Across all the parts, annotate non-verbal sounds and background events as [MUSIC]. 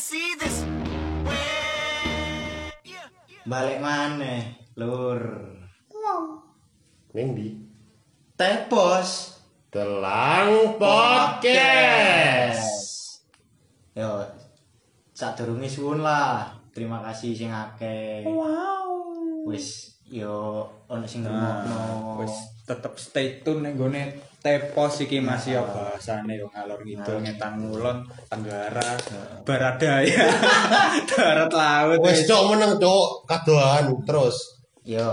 see this. Balik maneh, Lur. Di Tepos Telang Podcast. Yo, sadurunge suwun lah. Terima kasih sing akeh. Wow. Wis yo ono sing ngrungokno. wis tetep stay tune ning gone tepos iki masih ya bahasane yo ngalor ngidul ngetan ngulon tenggara baradaya [LAUGHS] darat laut Wes cok meneng cok kadoan terus. Yo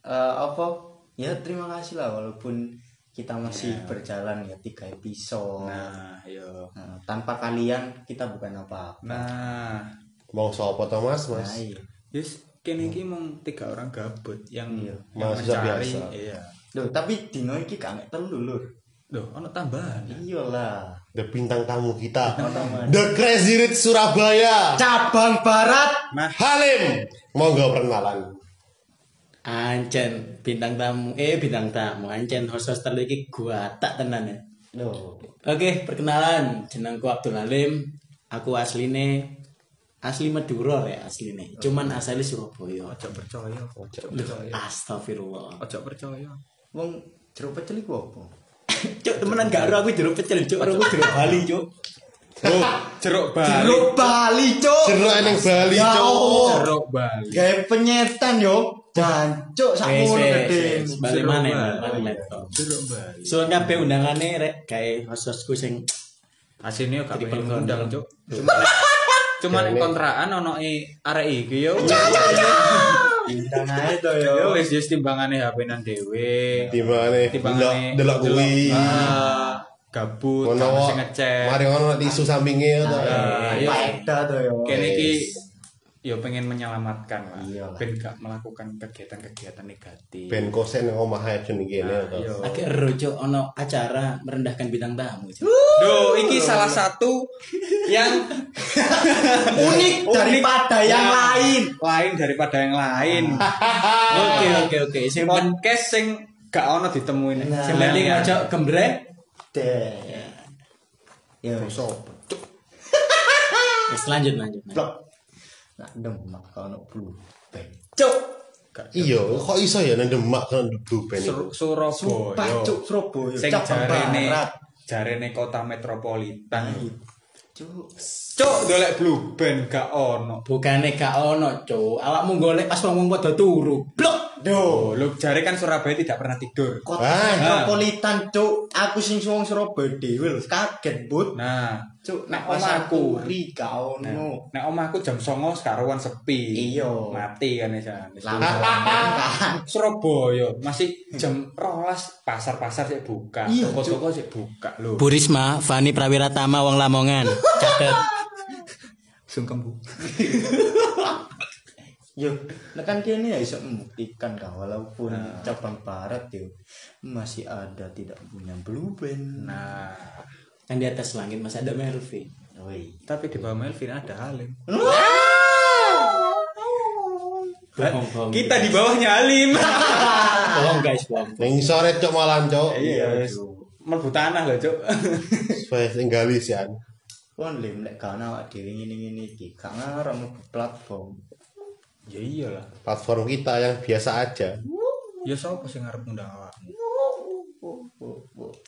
eh, apa? Ya terima kasih lah walaupun kita masih berjalan ya tiga episode. nah yo Nah, tanpa kalian kita bukan apa-apa. nah Mau sapa to Mas? Nah, Mas. iya. yes kene iki mung tiga orang gabut yang, Iya. yang mencari biasa. iya Loh, tapi dino iki gak mek telu lur. Loh ono tambahan Iyalah. The bintang tamu kita. The Crazy Rich Surabaya. Cabang Barat. Halim. Monggo perkenalan. Ancen bintang tamu eh bintang tamu Ancen host-host telu iki gua tak tenan ya. Loh, Oke, perkenalan jenengku Abdul Halim. Aku asline asli Madura ya asline. Cuman asli Surabaya. ojo percaya ojo percaya Astagfirullah. ojo percaya wong jeruk pecel iku apa? [COUGHS] Cuk, temenan gak ero aku jeruk pecel, cuk. Ero aku jeruk Bali, cuk. oh jeruk bali Jeruk Bali, Cuk. Jeruk eneng Bali Ya. Allah. jeruk bali Gawe penyetan yo. Jancuk sak ngono gede. Bali Jeruk mana, Bali. jeruk bali So kabeh undangane rek gawe host-hostku sing Asine yo ngundang, condom. Cuk. Cuma Cuma ning kontrakan ono e arek iki yo. Bintang ae to Yo yo. wis wis timbangane HP-nan dhewe. Di mana? Timbangane Delok kuwi. Ah, gabut, Ono mesti ngecek. Mari ono tisu sampinge to. Ah, iya. To yo. Kene iki yo pengen menyelamatkan lah. Iya lah. Ben gak melakukan kegiatan-kegiatan negatif. Ben kosen omah Nah, to. iya. agak cuk. Ono acara merendahkan bintang tamu. Duh, iki salah satu yang [LAUGHS] Unik daripada yang Ya, lain. lain daripada yang lain. [LAUGHS] Oke, oke, oke. Sing penting Podcast sing gak ono ditemuin. Nah. sing penting ojo gembreng. Deh. Yo, sopo? Wis lanjut, lanjut. lanjut. Nak demak kalau blue band. Cuk. Iya, kok iso ya nang Demak kan blue band iku. Sur- Surabaya. Cuk Surabaya. sing jarene jarene kota metropolitan. Cuk. Cuk, golek blue band gak ono. Bukane gak ono, cuk. Awakmu golek pas wong padha turu. Blok. Oh, lu jare kan Surabaya tidak pernah tidur. Kota Ah. metropolitan cuk. Aku sing wong Surabaya dhewe lho. Kaget, Bud. Nah, Cuk, nek omahku, ri gak ono. nek omahku jam 09.00 sekaruan sepi. Iya. Mati kan ya. Surabaya masih jam rolas pasar-pasar sih buka, Iya, toko-toko sih buka lho. Bu Risma, Fani Prawiratama wong Lamongan. Catet. Sungkem bu. [LAUGHS] Yo, nek kan kene ya iso membuktikan kan walaupun cabang barat yo masih ada tidak punya blue band. Nah, Kan di atas langit masih ada Melvin. Woi. tapi di bawah Melvin ada Halim. Bohong, bohong. Kita di bawahnya Halim. [LAUGHS] bohong guys, bohong. Ning sore cok malam cok. Iya, melbu tanah loh, Cuk. Supaya tinggali sian. Kon lim nek gak ana awak dhewe ngene-ngene iki, gak ngarep mlebu platform. Ya iyalah. Platform kita yang biasa aja. Ya sapa sing ngarep ngundang awakmu?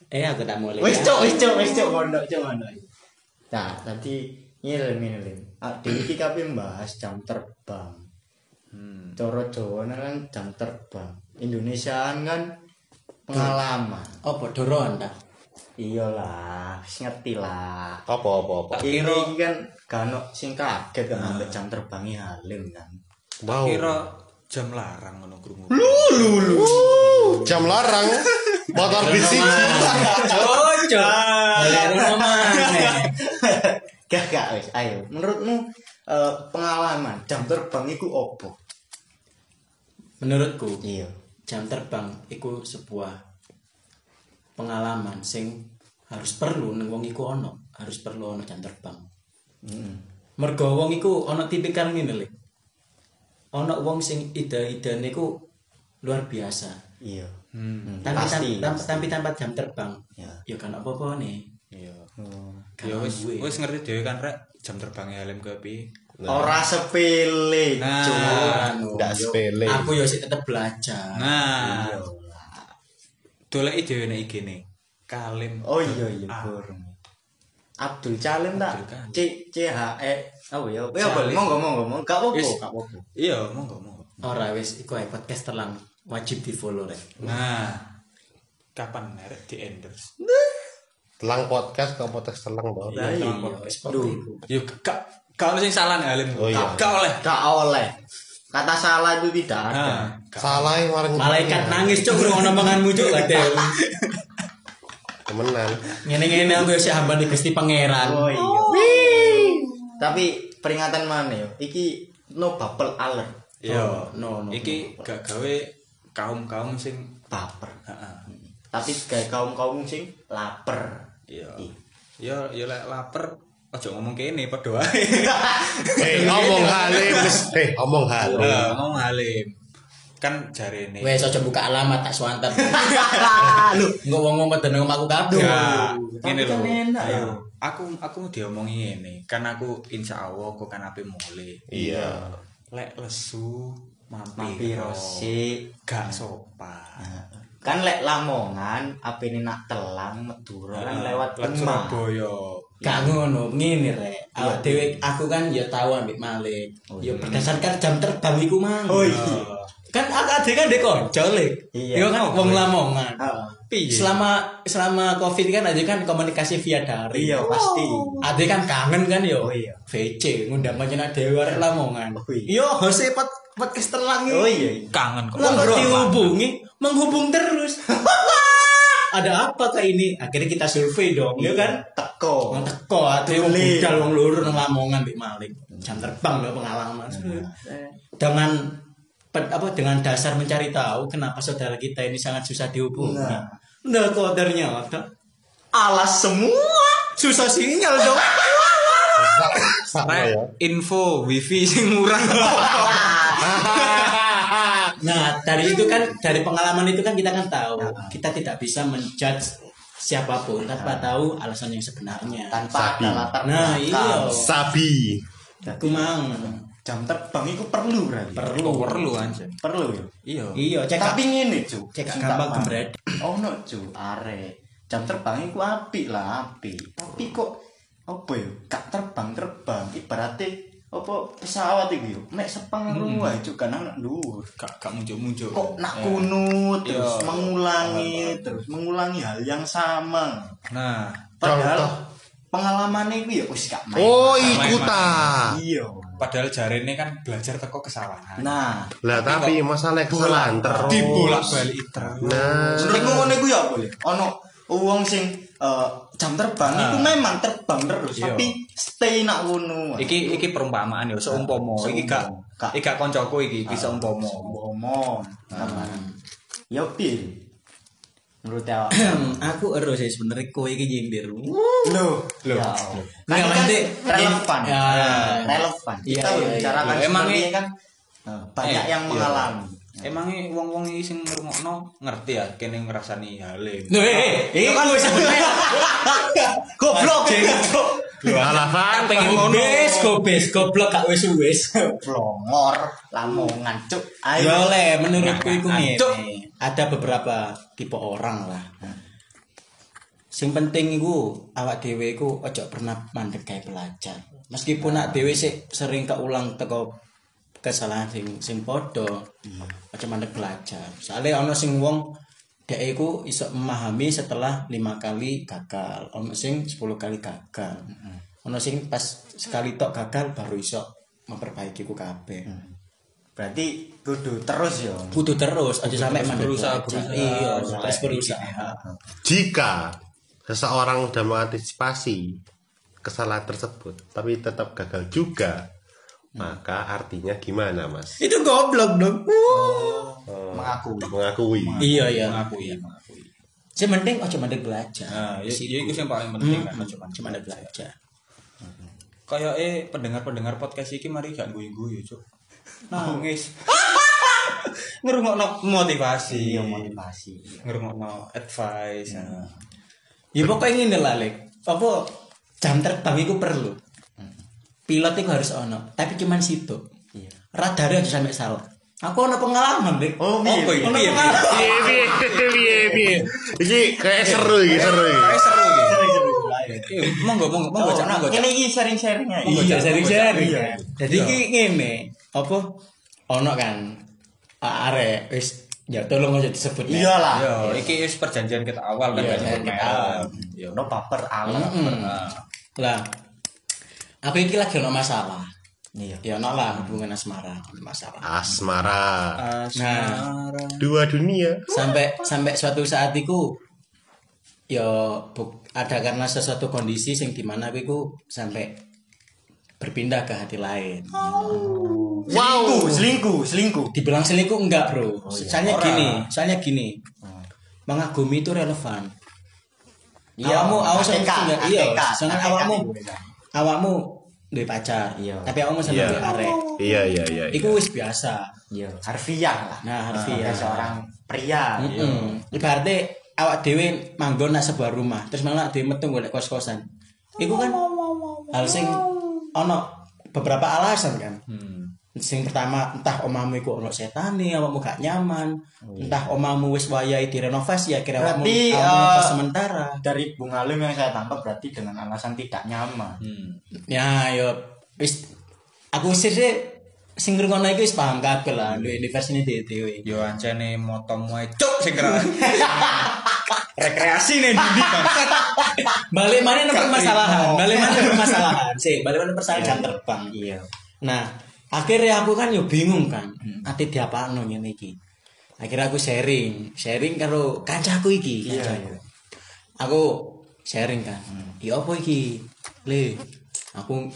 Eh, aku tak mulai. Wis cuk, wis cuk, wis cuk mondok cuk mondok. Nah, tadi ngilem. Ah, dhewe iki kabeh mbahas jam terbang. Hmm. Coro Jawa kan jam terbang. Indonesiaan kan pengalaman. Apa doron ta? Iyalah, ngerti lah. Apa apa apa. Ini iki kan gak ono sing kaget kan ambek jam terbangnya Halim kan. Wow. Kira jam larang ngono krungu. Jam larang. Motor bis siji. Cocok. [LAUGHS] Gak gak wis, ayo. Menurutmu eh, pengalaman jam terbang iku opo? Menurutku, Iya. jam terbang itu sebuah pengalaman sing harus perlu nang wong iku ono, harus perlu ono jam terbang. Heeh. Mergo wong iku ono tipikal ngene lho. Ono wong sing ide-idene iku luar biasa. Iya. Hmm. Hmm, Tapi pasti. tanpa, tanpa, tapi tanpa jam terbang, Ya. ya kan apa-apa nih. Iya. Oh. Ya wis wis ngerti dhewe kan rek jam terbangnya ke piye. Ora sepele, Nah. Yo, sepele. Aku yo sik tetep belajar. Nah. Doleki dhewe nek IG-ne. Kalim. Oh iya iya Ah. burung. Abdul Calim tak? C C H E apa ya? Ya boleh monggo monggo monggo. Gak apa-apa, gak apa-apa. Iya, monggo monggo. Ora wis iku ae podcast telang wajib di follow rek. Nah. Kapan rek di endorse? Telang podcast ke podcast telang toh. Lah Iya, iya. Seperti itu. Yo gak gak ono sing salah nek Halim. Oh, iya. Gak- Gak oleh. Gak oleh. Kata salah itu tidak ada. Nah, gak- Salah yang warung Malaikat nangis cuk ngono omonganmu cuk. [LAUGHS] temenan. Ngene-ngene aku yo sik hambane Gusti Pangeran. Oh iya. Tapi peringatan mana ya? Iki no bubble alert. Yo, no, no, iki gak gawe kaum-kaum sing Baper. heeh. Tapi kayak kaum-kaum sing lapar. Iya. Yo yo lek lapar aja ngomong kene padha wae. [LAUGHS] Eh, ngomong halim. Eh, ngomong halim. Eh, ngomong Halim. Kan jarene. Wes aja buka alamat tak suantet. Lu omahku kabeh. Ya, Tapi ngene lho. kan enak ya. Ayo, aku aku diomongi ngene, kan aku insya Allah kok kan ape mulai. Iya. Lek lesu mampir sik. gak sopan. Kan lek Lamongan apa ini nak telang Madura kan lewat. Surabaya. Gak ngono, ngene rek. Awak dhewe aku kan ya tahu ambek Malik. Ya berdasarkan jam terbang iku mang. Oh iya. Kan ade kan ndek kanca Lik. Iya. Iya kan wong Lamongan. Heeh. Piye? Selama selama Covid kan aja kan komunikasi via daring. Iya pasti. Ade kan kangen kan yo. Oh, iya. VC ngundang panjenengan dhewe arek Lamongan. Oh, iya. Yo hose pot podcast telang iki. Oh iya. Kangen kok. Lah dihubungi, menghubung terus. [LAUGHS] Ada apa kak ini? Akhirnya kita survei dong, ya kan? Teko. Teko ate wong budal wong loro nang Lamongan Mbak Malik. Jam terbang lho pengalaman. Dengan pe- apa dengan dasar mencari tahu kenapa saudara kita ini sangat susah dihubungi. Nah. Nah, kok ternyata Alas semua. susah sinyal dong. [LAUGHS] Sama ya. info wifi sing murah. [LAUGHS] Nah, dari itu kan dari pengalaman itu kan kita kan tahu kita tidak bisa menjudge siapa pun tanpa tahu alasan yang sebenarnya. Tanpa ada latar Nah, iya. Sabi. Aku mang Jam terbang itu perlu berarti. perlu Oh, perlu anjir. Perlu ya. Iya. Iya, cek Tapi ngene, Cuk. cek gampang gembret. Oh no, Cuk. Arek. Jam terbang iku apik lah, apik. Tapi kok apa ya? Gak terbang-terbang. Ibaratnya apa pesawat iki yo. Nek sepengru wae Cuk kan anak dhuwur. Gak gak muncul-muncul. Kok nak kuno terus Iya. mengulangi terus mengulangi hal yang sama. Nah, Padahal Contoh. pengalaman itu ya wis gak main. Oh, Main-main. iku ta. Iya. Padahal jarene kan belajar teko kesalahan. Nah, Lah tapi masalah kesalahan terus. Dibolak-balik terus. Nah, Menurutmu ngono iku ya apa ya? Ono wong sing eh, jam terbang itu memang terbang terus, Iya. tapi stay nak ngono. Iki iki perumpamaan ya, seumpama iki gak Gak. koncoku iki, iki seumpama. ngomong. Ya piye? Menurut ya. [CLEARS THROAT] aku ero sih sebenarnya kowe iki nyindir. Loh, Loh. ya. Nggak, Kan kan maksudnya- relevan. Ya. Relevan. Iya, Kita iya, iya. bicarakan emang ini kan eh, banyak Eh, yang mengalami. Emangnya wong-wong iki sing ngrungokno ngerti ya kene ngrasani halim. Loh, eh, eh, itu kan wis sebenarnya [LAUGHS] Goblok. [LAUGHS] alasan pengen ngono. gobes, gobes, goblok gak wis wis. Blongor, lamongan, cuk. Ya oleh menurutku iku Ngancuk. ngene. Ada beberapa tipe orang lah. Sing penting iku awak dhewe iku ojo pernah mandek kayak belajar. Meskipun nak dhewe sik sering keulang teko kesalahan sing sing padha, ojo mandek belajar. Soalnya ono sing wong dhek iku iso memahami setelah lima kali gagal, ono sing 10 kali gagal. Ono sing pas sekali tok gagal baru iso memperbaiki ku kabeh. Berarti kudu terus ya. kudu terus aja sampai berusaha, berusaha. iya Berusaha. terus berusaha jika seseorang sudah mengantisipasi kesalahan tersebut tapi tetap gagal juga maka artinya gimana mas itu goblok dong Mengakui. mengakui iya iya Mengakui, mengakui. si penting aja mandek belajar Nah, ya, ya iku sing paling penting kan cuma cuma belajar Kayak eh pendengar-pendengar podcast iki mari gak guyu-guyu, Cuk. Nangis. [LAUGHS] Ngerungokno motivasi. Iya motivasi. Ngerungokno advice. Nah. ya pokoknya ngene lah lek apa jam terbang itu perlu. Pilot itu harus ono, tapi cuman situ. Iya. Radar aja sampai salah. Aku ono pengalaman, Dik. Oh, piye? pengalaman. Piye piye piye piye. Iki kayak seru iki seru iki. Seru iki. Monggo, monggo, monggo, monggo, Cak. Ini iki sharing-sharing aja. Iya, sharing-sharing. Iya. Jadi iki ngene, apa ono kan arek wis ya tolong aja disebut. Iyalah. Yo, iki wis perjanjian kita awal kan Iya, kita awal. Yo, no baper alam. Nah, Lah, aku iki lagi ono masalah. Iya. Ya ono lah hubungan asmara, masalah. Asmara. Asmara. Dua dunia. sampai sampai suatu saat itu ya ada karena sesuatu kondisi yang di mana aku iku sampai berpindah ke hati lain Selingkuh, selingkuh, selingkuh. dibilang selingkuh enggak bro soalnya Ora. gini soalnya gini mengagumi itu relevan Iya, awakmu awak sama iya soalnya hakikat awakmu. Awakmu duwe pacar Iya. tapi awakmu sama Iya. duwe arek Iya iya iya. itu wis biasa Iya, harfiah lah. Nah, harfiah. Sebagai seorang pria. Mm-mm. Ibaratnya awak dewe manggon nak sebuah rumah, terus malah dewe metu golek kos-kosan. Iku kan hal sing ono beberapa alasan kan. Hmm. Sing pertama entah omamu iku ono setane, awakmu gak nyaman, entah omamu wis wayahe direnovasi akhirnya awakmu Berarti, awakmu ngekos sementara. Dari Bung Alim yang saya tangkap berarti dengan alasan tidak nyaman. Hmm. Ya yo wis aku sih sih sing ngrungokno iku wis paham kabeh lah, duwe universe ini dhewe. Yo ancene motomu ae cuk sing. [LAUGHS] Rekreasi nih di [LAUGHS] bangsat. Balik mana nang permasalahan, balik mana permasalahan. Sih, balik mana permasalahan jam terbang. Iya. Nah, akhirnya aku kan yo bingung kan. Ati diapakno ngene iki. Akhirnya aku sharing, sharing karo kancaku iki. Iya, kancaku. iya. Aku sharing kan. Ya apa iki? Le, aku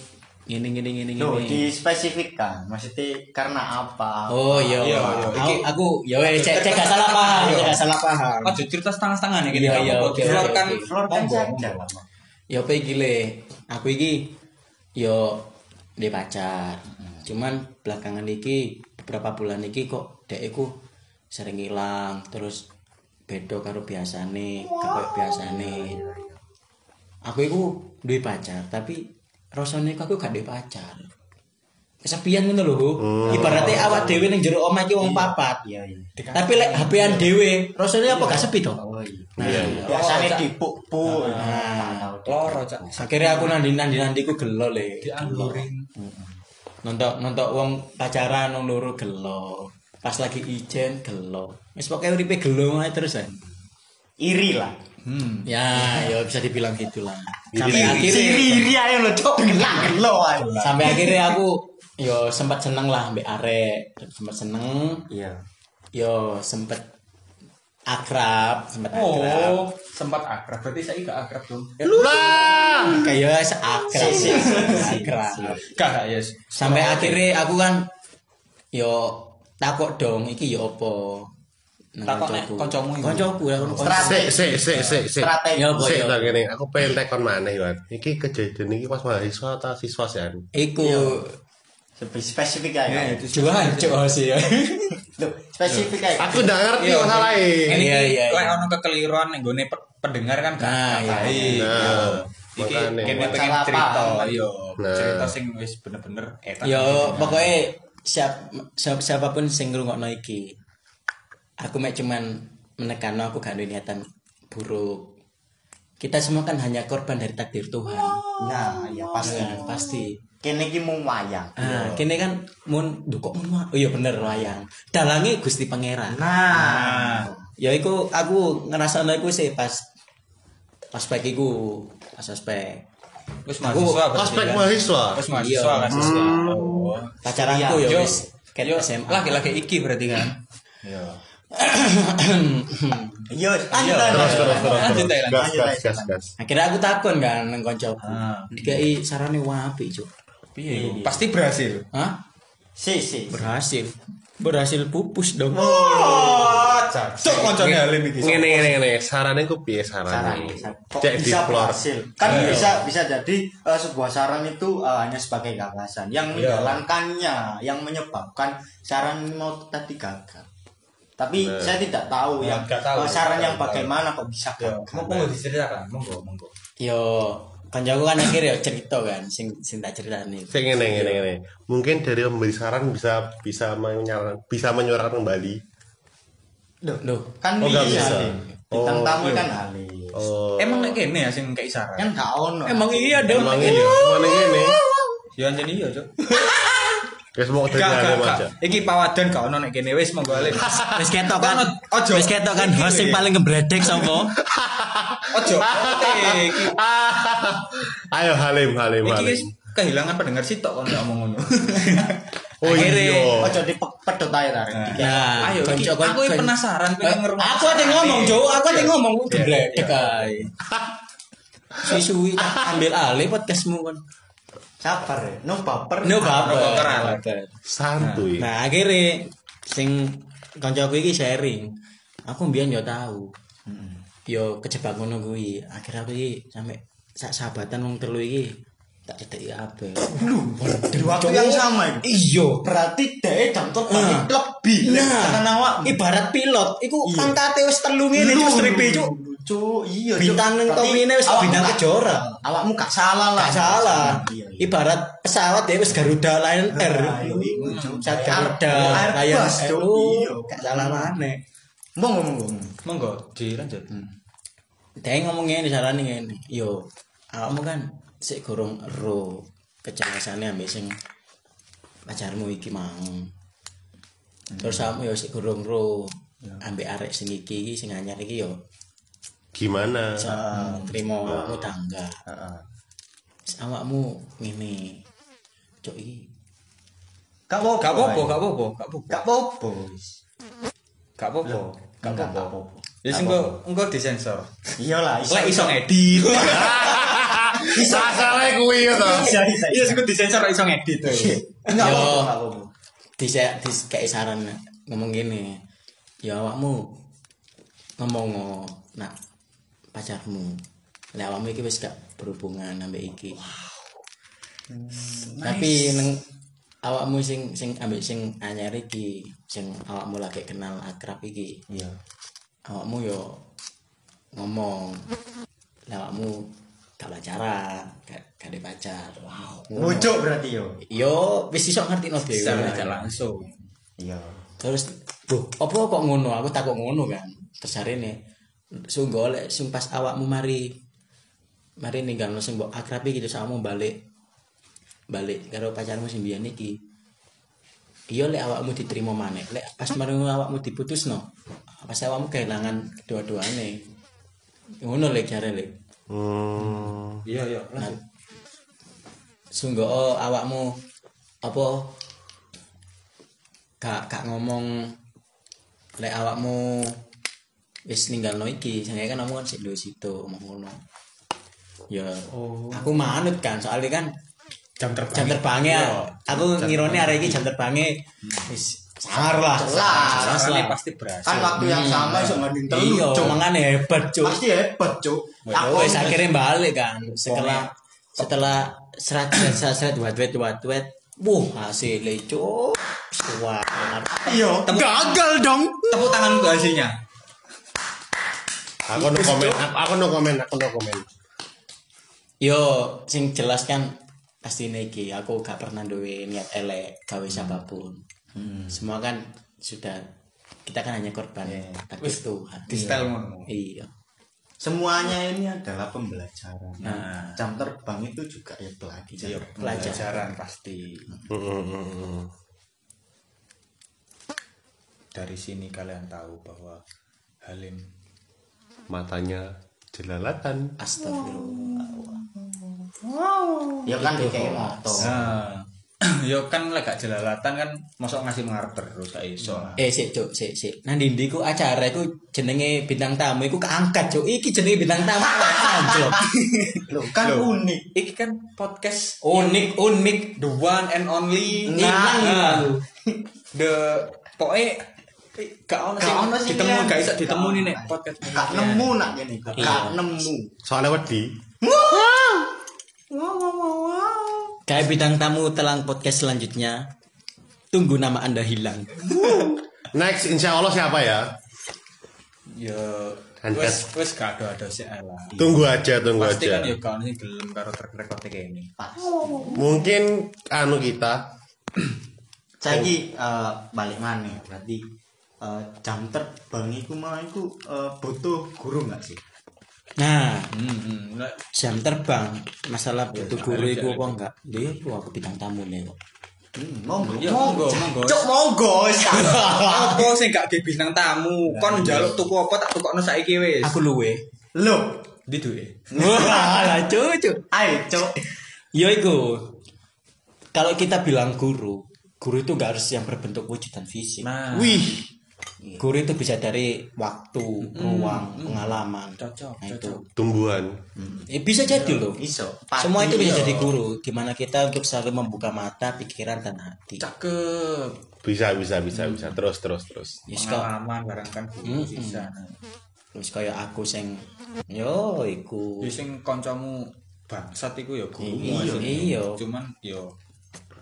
ngene ngene ngene Loh, ngene. dispesifikkan. Maksudnya karena apa? Oh iya, Iya, aku, iya. Iki- aku ya wes cek cek gak salah paham, cek gak salah paham. Ojo cerita setengah-setengah nih gini. Iya, iya, apa-apa. oke, Diflorkan. oke, oke. Florkan Monggo, saja. Ya apa iki le? Aku iki yo di pacar. Cuman belakangan iki beberapa bulan iki kok dek iku sering hilang terus beda karo biasane, koyo biasane. Aku iku duwe pacar, tapi rasane aku gak duwe pacar. Kesepian ngono lho. Ibaratnya awak dhewe ning jero omah iki wong papat. Iya, iya. Tapi lek HP-an dhewe, rasane apa gak sepi to? Oh iya. Nah, Iya, iya. Biasanya Cak. dipuk-puk. Nah, Loro cak. akhirnya aku nandi nandi nandi ku gelo le Diangguring. Nontok nontok wong pacaran nong loro gelo pas lagi ijen gelo wis pokoknya uripe gelo ae terus kan Iri lah. Hmm. ya ya bisa dibilang gitulah sampai akhirnya iri aja lo cok. Gelo sampai akhirnya aku yo sempat seneng lah mbak arek sempat seneng Iya. yo sempet akrab sempat akrab Oh, sempat akrab. Berarti saya gak akrab dong. Lah. kayak seakrab Si, si, si, si. akrab Gak, yes. sampai akhirnya aku kan yo takut dong iki yo opo Takut nek koncoku. koncomu iku. koncoku ya. Strategi. Sik sik sik sik. Strategi. Ya, Boy, Sik ya. tak ngene, aku pengen tekon maneh, Wan. Iki kejadian iki pas mahasiswa atau siswa sih? Iku Lebih spesifik aja. juga hancur sih ya Loh, spesifik aja. Aku ndak ngerti Iya, masalahnya. Ini Iya, iya, lek iya. ono kekeliruan ning gone pe- pendengar kan gak Nah, iya. baik. Nah, Iki kene pengen cerita, yo. Nah. Cerita sing wis bener-bener enak. yo pokoknya siap, siap siapa pun sing ngrungokno iki aku mek cuman menekan aku gak niatan buruk kita semua kan hanya korban dari takdir Tuhan Nah, ya pasti. Nah, pasti Kene iki mung wayang. Ah, kene kan mun dukok mun wa- oh iya bener wayang. Dalange Gusti Pangeran. Nah, Ya iku aku ngerasakno iku sih pas ospek iku, pas ospek. Wis mahasiswa berarti Aspek kan? mahasiswa. Wis mahasiswa Iya. kan siswa. Oh. Pacaranku Iya, ya Yo, wis ket SMA. laki-laki iki berarti kan. iya. [COUGHS] Iya. Iya, lanjut Terus terus terus. Lanjut. Gas gas gas gas. Akhirnya aku takon kan nang koncoku. Ah. Dikai sarane wapi, Cuk. Piye iku? Pasti berhasil. Hah? Si, si. Berhasil. Berhasil pupus dong. Oh, cok koncone Halim iki. Ngene ngene ngene, sarane ku piye Saran. sarane? Cek di berhasil? Kan Iya. bisa bisa jadi eh, sebuah saran itu eh, hanya sebagai gagasan. Yang Iya. menjalankannya, yang menyebabkan saran mau tadi gagal. Tapi Nah. saya tidak tahu Nah, yang tahu, saran nggak yang tahu. bagaimana kok bisa Yo, gagal. monggo diceritakan, monggo, monggo. Yo kancaku kan akhir ya cerita kan sing sing tak ceritani. Sing ngene ngene ngene. Mungkin dari memberi saran bisa bisa menyaran bisa menyuarakan kembali. Loh, Loh, kan Oh, bisa. bisa. Bintang Oh, tamu iya. kan halus. Oh. Emang nek kene ya sing kayak isaran. Kan gak ono. Emang iya ada emang ini mana ngene. Ya anjen iya, Cuk. [LAUGHS] Wis mau alim gak. aja. Iki pawadan gak ono nek kene wis monggo alim. Wis ketok kan. Ojo. Wis ketok kan host sing paling ngebredek sapa? Ojo. Eh, [LAUGHS] Ayo Halim Halim Halim. kehilangan pendengar sitok kon gak ngomong ngono. [LAUGHS] Oh iya. Ojo dipedot ae tarik. Nah, Ayo, iki, aku penasaran pengen ngerungok. Aku ada ngomong, Jo. Aku ada ngomong Iya, gebredek iya. ae. Suwi-suwi tak ambil alih podcastmu kan. Sabar ya. No baper. No baper. baper. baper. Santuy. Nah, akhirnya sing kancaku iki sharing. Aku mbiyen yo tahu. Yo kejebak ngono kuwi. Akhirnya aku iki sampe sak sahabatan wong telu iki tak cedeki kabeh. Di waktu yang sama itu. Iya. Berarti deh jam terbang Nah. lebih. Nah, Karena awak ibarat pilot, iku Iya. pangkate wis telu ngene cuk stripe cuk. Cuk, iya. Bintang Berarti topine wis bintang kejora. Awakmu gak salah lah. Gak salah. Iya, iya. Ibarat pesawat ya wis Garuda Lion Air. Iya, iya, Kayak Garuda Lion Air. Iya. Gak salah mana. Monggo monggo. Monggo dilanjut. Dia ngomong ngene carane ngene. Yo, awakmu kan sik gorong ero kecerdasannya ambek sing pacarmu iki mang. Terus awakmu yo sik gorong ero ambek arek sing iki sing anyar iki yo Gimana? iso trimo awakmu tangga. Heeh. Terus awakmu ngene. Cok iki Gak apa-apa. Gak apa-apa, gak apa-apa, gak apa-apa. Gak apa-apa. Gak apa-apa. Gak apa-apa. Ya sing engko engko disensor. Iyalah, Lek iso ngedit. [LAUGHS] Kuwi ya toh. Bisa, bisa. Iya sing disensor iso ngedit. Enggak Yo. apa-apa, enggak apa-apa. bisa kayak saran ngomong gini ya awakmu ngomong ngo, nak pacarmu lah awakmu iki wis gak berhubungan ambek iki tapi neng awakmu sing sing ambek sing anyar iki sing awakmu lagi kenal akrab iki Iya. awakmu yo ngomong lah awakmu gak pacaran gak gak ada pacar wow. Bujuk berarti yo. yo wis iso ngerti no dhewe langsung. Iya. terus bu apa kok ngono aku takut ngono kan terus hari ini sungguh oleh sing pas awakmu mari mari ninggal no sing mbok akrabi gitu sama balik balik karo pacarmu sing biyen iki. Iya lek awakmu diterima maneh. Lek pas mari awakmu diputus no pas awakmu kehilangan kedua-duane. Ngono lek jare lek. Hmm. Iya, iya. Nah, sungguh oh, awakmu apa gak gak ngomong lek awakmu wis ninggalno iki saya kan kamu kan sik situ omong ngono ya aku manut kan soalnya kan Jam terbang. jam terbangnya aku ngirone arek iki jam terbangnya wis sangar lah Jelas. lah pasti berhasil. Kan waktu yang sama iso ngandung telu. iya Cuk. mangane hebat cuk Pasti hebat, Cuk. aku wis akhirnya balik kan setelah setelah serat serat serat wat wet wat wet Wuh, hasilnya cuk. Suar. Iya. Gagal dong. Tepuk tangan untuk hasilnya. Aku no komen, aku, aku no komen, aku no komen. Yo, sing jelas kan pasti iki aku gak pernah duwe niat elek gawe siapa pun. Semua kan sudah kita kan hanya korban takdir Tuhan. Di style ngono. Iya. Semuanya ini adalah pembelajaran. Nah. jam terbang itu juga ya pelajaran. Iya, Pelajaran. pelajaran pasti. Hmm, hmm, hmm, hmm. Dari sini kalian tahu bahwa Halim Matanya jelalatan. Astagfirullah. Ya kan kayak motor. Nah, [CLEARS THROAT] yo kan lek gak jelalatan kan mosok ngasih ngarep terus gak iso. Eh sik cuk, sik sik. Nang ndi ku acara iku jenenge bintang tamu iku keangkat cuk. Iki jenenge bintang tamu anjlok. [LAUGHS] Loh, kan Loh. unik. Iki kan podcast Unik unik. the one and only Nah, Nah, the pokoknya gak ono Gak ono sing sing ditemu gak iso ditemu nih nek Gak podcast Gak nemu nak gini. Gak Iya. nemu. Soalnya wedi. Kayak bintang tamu telang podcast selanjutnya. Tunggu nama Anda hilang. Next, insya Allah siapa ya? ya. Wes wes gak ada-ada sih lah. Tunggu aja, tunggu Pasti aja. kan ya kan sing gelem karo track record kayak ini. pas Mungkin anu kita saiki eh, balik mana berarti eh, jam terbang itu malah itu eh, butuh guru nggak sih Nah, Hmm, hmm. Jam terbang masalah butuh guru iku ada. apa enggak? Dia aku aku bidang tamu nih kok. Hmm, monggo Ya, monggo, monggo. cok monggo [LAUGHS] apa sing gak di bintang tamu? Kon njaluk tuku apa tak tukokno saiki wis. Aku luwe. lo di duwe. Lah cucu. ayo cok Yo iku. Kalau kita bilang guru, guru itu nggak harus yang berbentuk wujudan fisik. Nah, wih Guru itu bisa dari waktu, ruang, pengalaman. Cocok, Nah, itu. cocok. tumbuhan. Eh, bisa jadi loh. iso Semua itu bisa Padi, jadi guru. Gimana kita untuk selalu membuka mata, pikiran dan hati. cakep. Bisa bisa bisa bisa. Terus terus terus. Pengalaman barang kan guru sisa. Terus kayak aku sing yo iku. Ya sing kancamu bangsat iku ya guru. Iya, iya. Cuman yo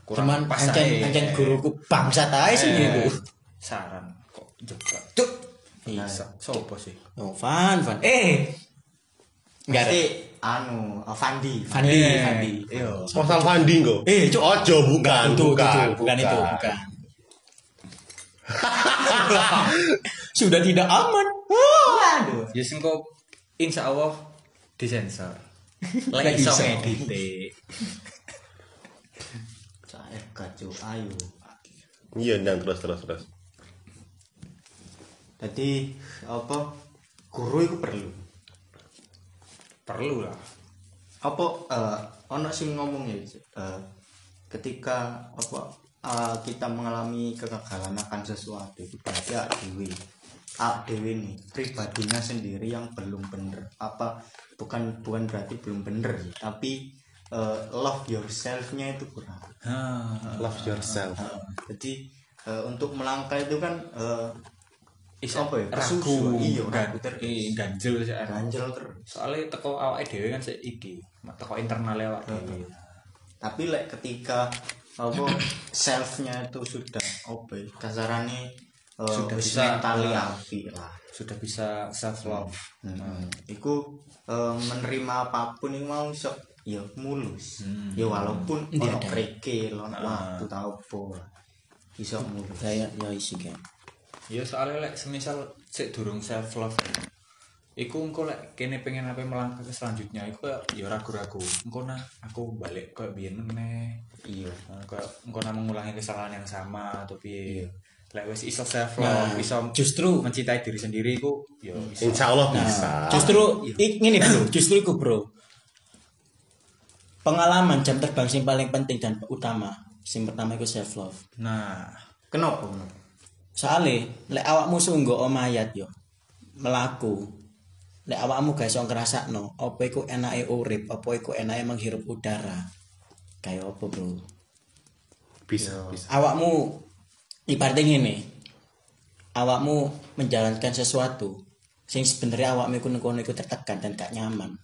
Cuman pas ancen guruku bangsat ae sih Eh, iku. Saran juga. Cuk. Iya. Bisa. Sopo sih? Oh, Van, Van. Eh. Enggak ada. Anu Fandi Fandi, Eh, Fandi. Iya. Postal funding kok. Eh, cuk. Ojo bukan, itu, bukan, itu, bukan itu, bukan. Sudah tidak aman. aduh Ya sing kok insya Allah disensor. [LAUGHS] Lek iso ngedit. saya kacau ayo Iya, dan terus terus terus. Jadi apa guru itu perlu Perlu lah. apa eh ono sing ngomong ya eh, ketika apa eh, kita mengalami kegagalan akan sesuatu itu berarti awak dewi awak dewi nih pribadinya sendiri yang belum bener apa bukan bukan berarti belum bener sih tapi eh, love yourself-nya itu kurang Ha. Love yourself. Eh, jadi eh, untuk melangkah itu kan eh, Iso apa ya? Ragu. Iya gan- ragu eh, ganjel sih ganjel terus. Soalnya teko awake dhewe kan sik iki teko internal awake dhewe tapi like ketika apa [COUGHS] selfnya itu sudah apa ya, kasarannya uh, Sudah bisa, mentali uh, api lah. Sudah bisa self love hmm. iku uh, menerima apa pun yang mau sok ya mulus. Hmm. ya walaupun Iya, ono kreke ono waktu tau apa iso mulus. Kayak ya isi kan. Ya soalnya lek semisal sik durung self love iku engko lek kene pengen apa melangkah ke selanjutnya iku ya ragu-ragu. Engko nah aku balik kayak biyen meneh. Iya. Nah, kayak engko nah mengulangi kesalahan yang sama atau piye. Lek wis iso self Nah, love iso justru mencintai diri sendiri iku ya iso Insya Allah bisa. Justru ik- ini bro, [CLEARS THROAT] justru itu bro. Pengalaman jam terbang yang paling penting dan utama. Yang pertama itu self love. nah. Kenapa Soalnya, lek awakmu sungguh omayat yo, melaku. Lek awakmu gak iso ngrasakno, apa iku enake urip, apa iku enake menghirup udara. Kayak apa, Bro? Bisa bisa. Awakmu ibaratnya ngene. Awakmu menjalankan sesuatu sing sebenarnya awakmu iku nengkono iku tertekan dan gak nyaman.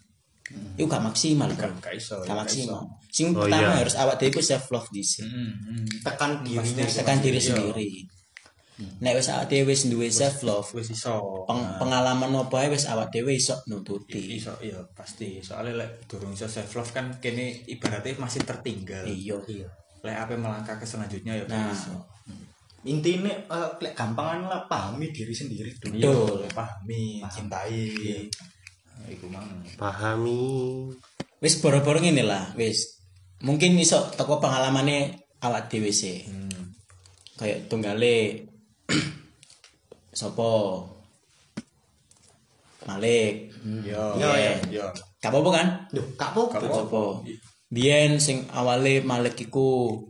Iku gak maksimal, Bro. gak iso Gak gak maksimal. Sing Oh, pertama iya. harus awak dhewe iku self love dhisik. Hmm, hmm. tekan dirinya Tekan diri sendiri. Nek wis awak dhewe wis duwe self love, wis iso peng- pengalaman apa ae wis awak dhewe iso nututi. iso iya pasti soalnya lek durung iso self love kan kene ibaratnya masih tertinggal Iya. lek apa melangkah ke selanjutnya ya Nah. iso intinya eh, lek gampangan lah pahami diri sendiri dulu iya Betul. pahami cintai Nah, iku mang Pahami. Wis boro-boro ngene lah, wis. Mungkin iso teko pengalamane awak dhewe sih. hmm. Kayak tunggale [CLEARS THROAT] sopo Malik. yo Iya. yo Gak apa-apa kan? Duh, kak? Gak Sopo. Biyen sing awale Malik iku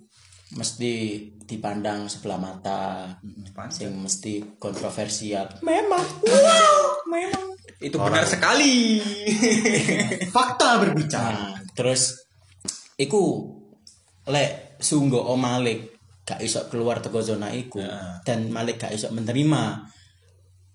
mesti dipandang sebelah mata. Sing mesti kontroversial. Memang. Wow, memang. itu benar sekali [LAUGHS] Fakta berbicara. Nah, terus iku lek sungguh Om Malik gak iso keluar teko zona iku dan Malik gak iso menerima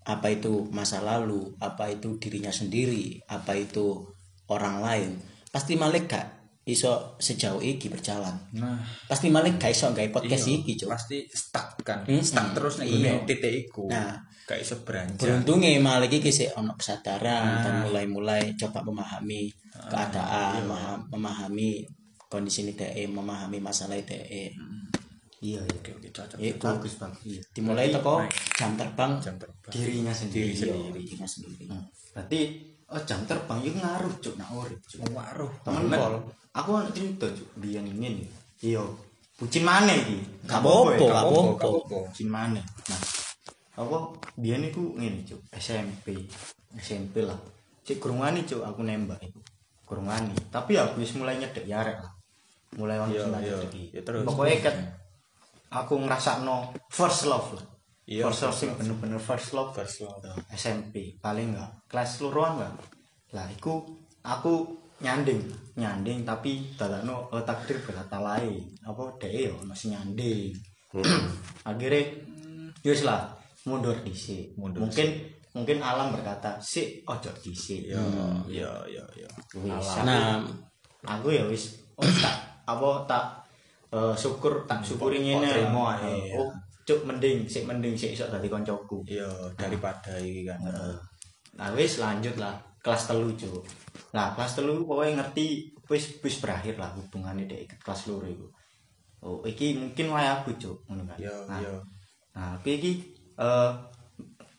apa itu masa lalu, apa itu dirinya sendiri, apa itu orang lain. Pasti Malik gak iso sejauh iki berjalan Nah, pasti malah gak iso gawe podcast iya, iki cuk pasti stuck kan. Hmm, Stuck hmm. terus nih Iya. titik iku. Nah. gak iso beranjak. beruntungnya malah iki sih ono kesadaran Nah. dan mulai-mulai coba memahami keadaan maha- memahami kondisi ini DE memahami masalah DE iya iya Oke, oke, cocok. Iku bagus bagus iya. dimulai teko jam terbang Jam terbang. dirinya sendiri Iya, iya. dirinya sendiri Hmm. berarti oh jam terbang itu ngaruh cuk nak urip cuk Waruh. temen Pol. aku ana cerita cuk biyen ngene iya bucin mana iki Gak apa-apa, gak apa-apa. bucin mana nah apa biyen iku ngene cuk SMP SMP lah cek kurungane cuk aku nembak iku kurungane tapi aku wis mulai nyedek ya arek lah mulai ono Iya, sing iya. nyedeki. Ya, terus. pokoknya kan aku ngrasakno first love lah. Iya, first love love. bener-bener first love. First love. SMP paling enggak kelas luruan lah lah iku aku nyanding. Nyanding tapi dadakno oh, takdir berkata lain. Apa dhek yo masih nyanding. [CLEARS THROAT] Akhirnya yus lah mundur dhisik. Mundur mungkin mungkin alam berkata si ojo dhisik. Ya, ya, ya, ya. nah aku ya wis oh, tak apa tak eh, syukur tak syukuri ngene terima lah. ae, ya. oh cuk mending sik mending sik iso dadi koncoku Ya, daripada iki kan. Nah wis lanjut lah kelas telu cuk. Nah kelas telu pokoknya ngerti wis wis berakhir lah hubungannya dek ikut kelas loro iku. Oh iki mungkin wae aku cuk ngono kan. Ya, nah, ya. Nah tapi iki eh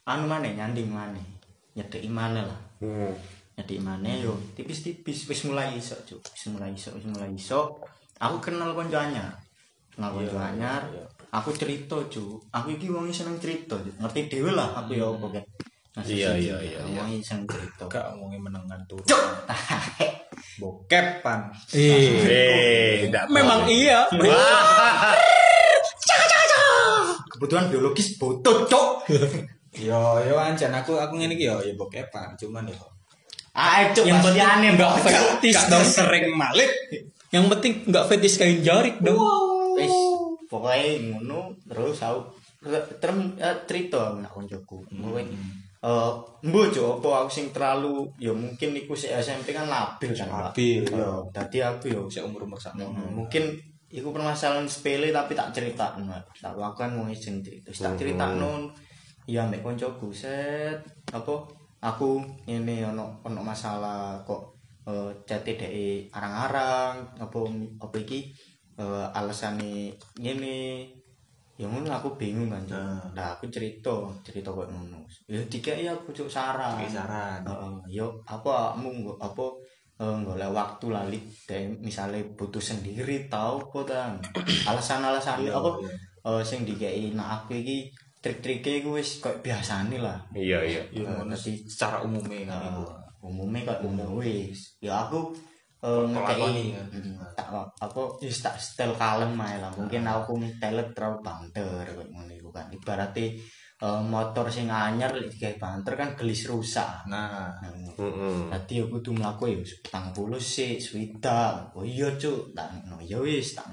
anu maneh nyanding maneh. Nyedeki maneh lah. Hmm. Nyedeki maneh yo tipis-tipis wis mulai iso cuk. Wis mulai iso, wis mulai iso. Aku kenal konco anyar. Kenal konco Iya, anyar. iya. Aku cerita cuk. Aku iki wong seneng cerita cuk. Ngerti dhewe lah aku ya apa kan. Nah, Iya, iya, iya, wong iki seneng cerita. Gak ngomongin menengan turun. [LAUGHS] Bokep pan. Eh, tidak memang iya kebutuhan biologis botol cok [LAUGHS] Yo, yo anjan aku aku ngene iki yo ya bokepan, cuman yo ah cok yang penting aneh mbak gak dong sering malik. Yang penting nggak fetis kain jarik dong. Wis pokoknya ngono terus aku term eh, cerita aku nak koncoku. Kowe eh mbo cok apa aku sing terlalu ya mungkin iku si SMP kan labil kan. Labil, Eh, iya. dadi aku yo Sik umur-umur sakno. Hmm, mungkin iku permasalahan sepele tapi tak cerita tak aku kan mau izin cerita Terus tak cerita ya mbak koncoku set apa aku ini ono ono masalah kok eh jati dek arang-arang apa apa iki eh alasane ngene ya ngono aku bingung kan. Nah. nah aku cerita cerita kok ngono ya dikai aku cuk saran Dikai saran. Heeh, yo apa kamu nggo- apa eh, golek waktu lali dan misalnya butuh sendiri tau apa tan [COUGHS] alasan-alasan Iya, apa iya. eh, sing dikei nak aku iki trik-trike iku wis koyo biasane lah Iya, iya. Sih secara umumnya kan iku. Umumnya kok umum wis ya aku Pelakoni, ngekei. Mm, tak apa wis tak setel kalem ae lah mungkin aku ngetelet terlalu banter koyo ngono iku kan ibaratnya eh, motor sing anyar lek digawe banter kan gelis rusak Nah, Nah, Mm-mm. Dadi aku kudu mlaku ya petang puluh sih, swidak. Oh iya cuk, tak no ya wis tak.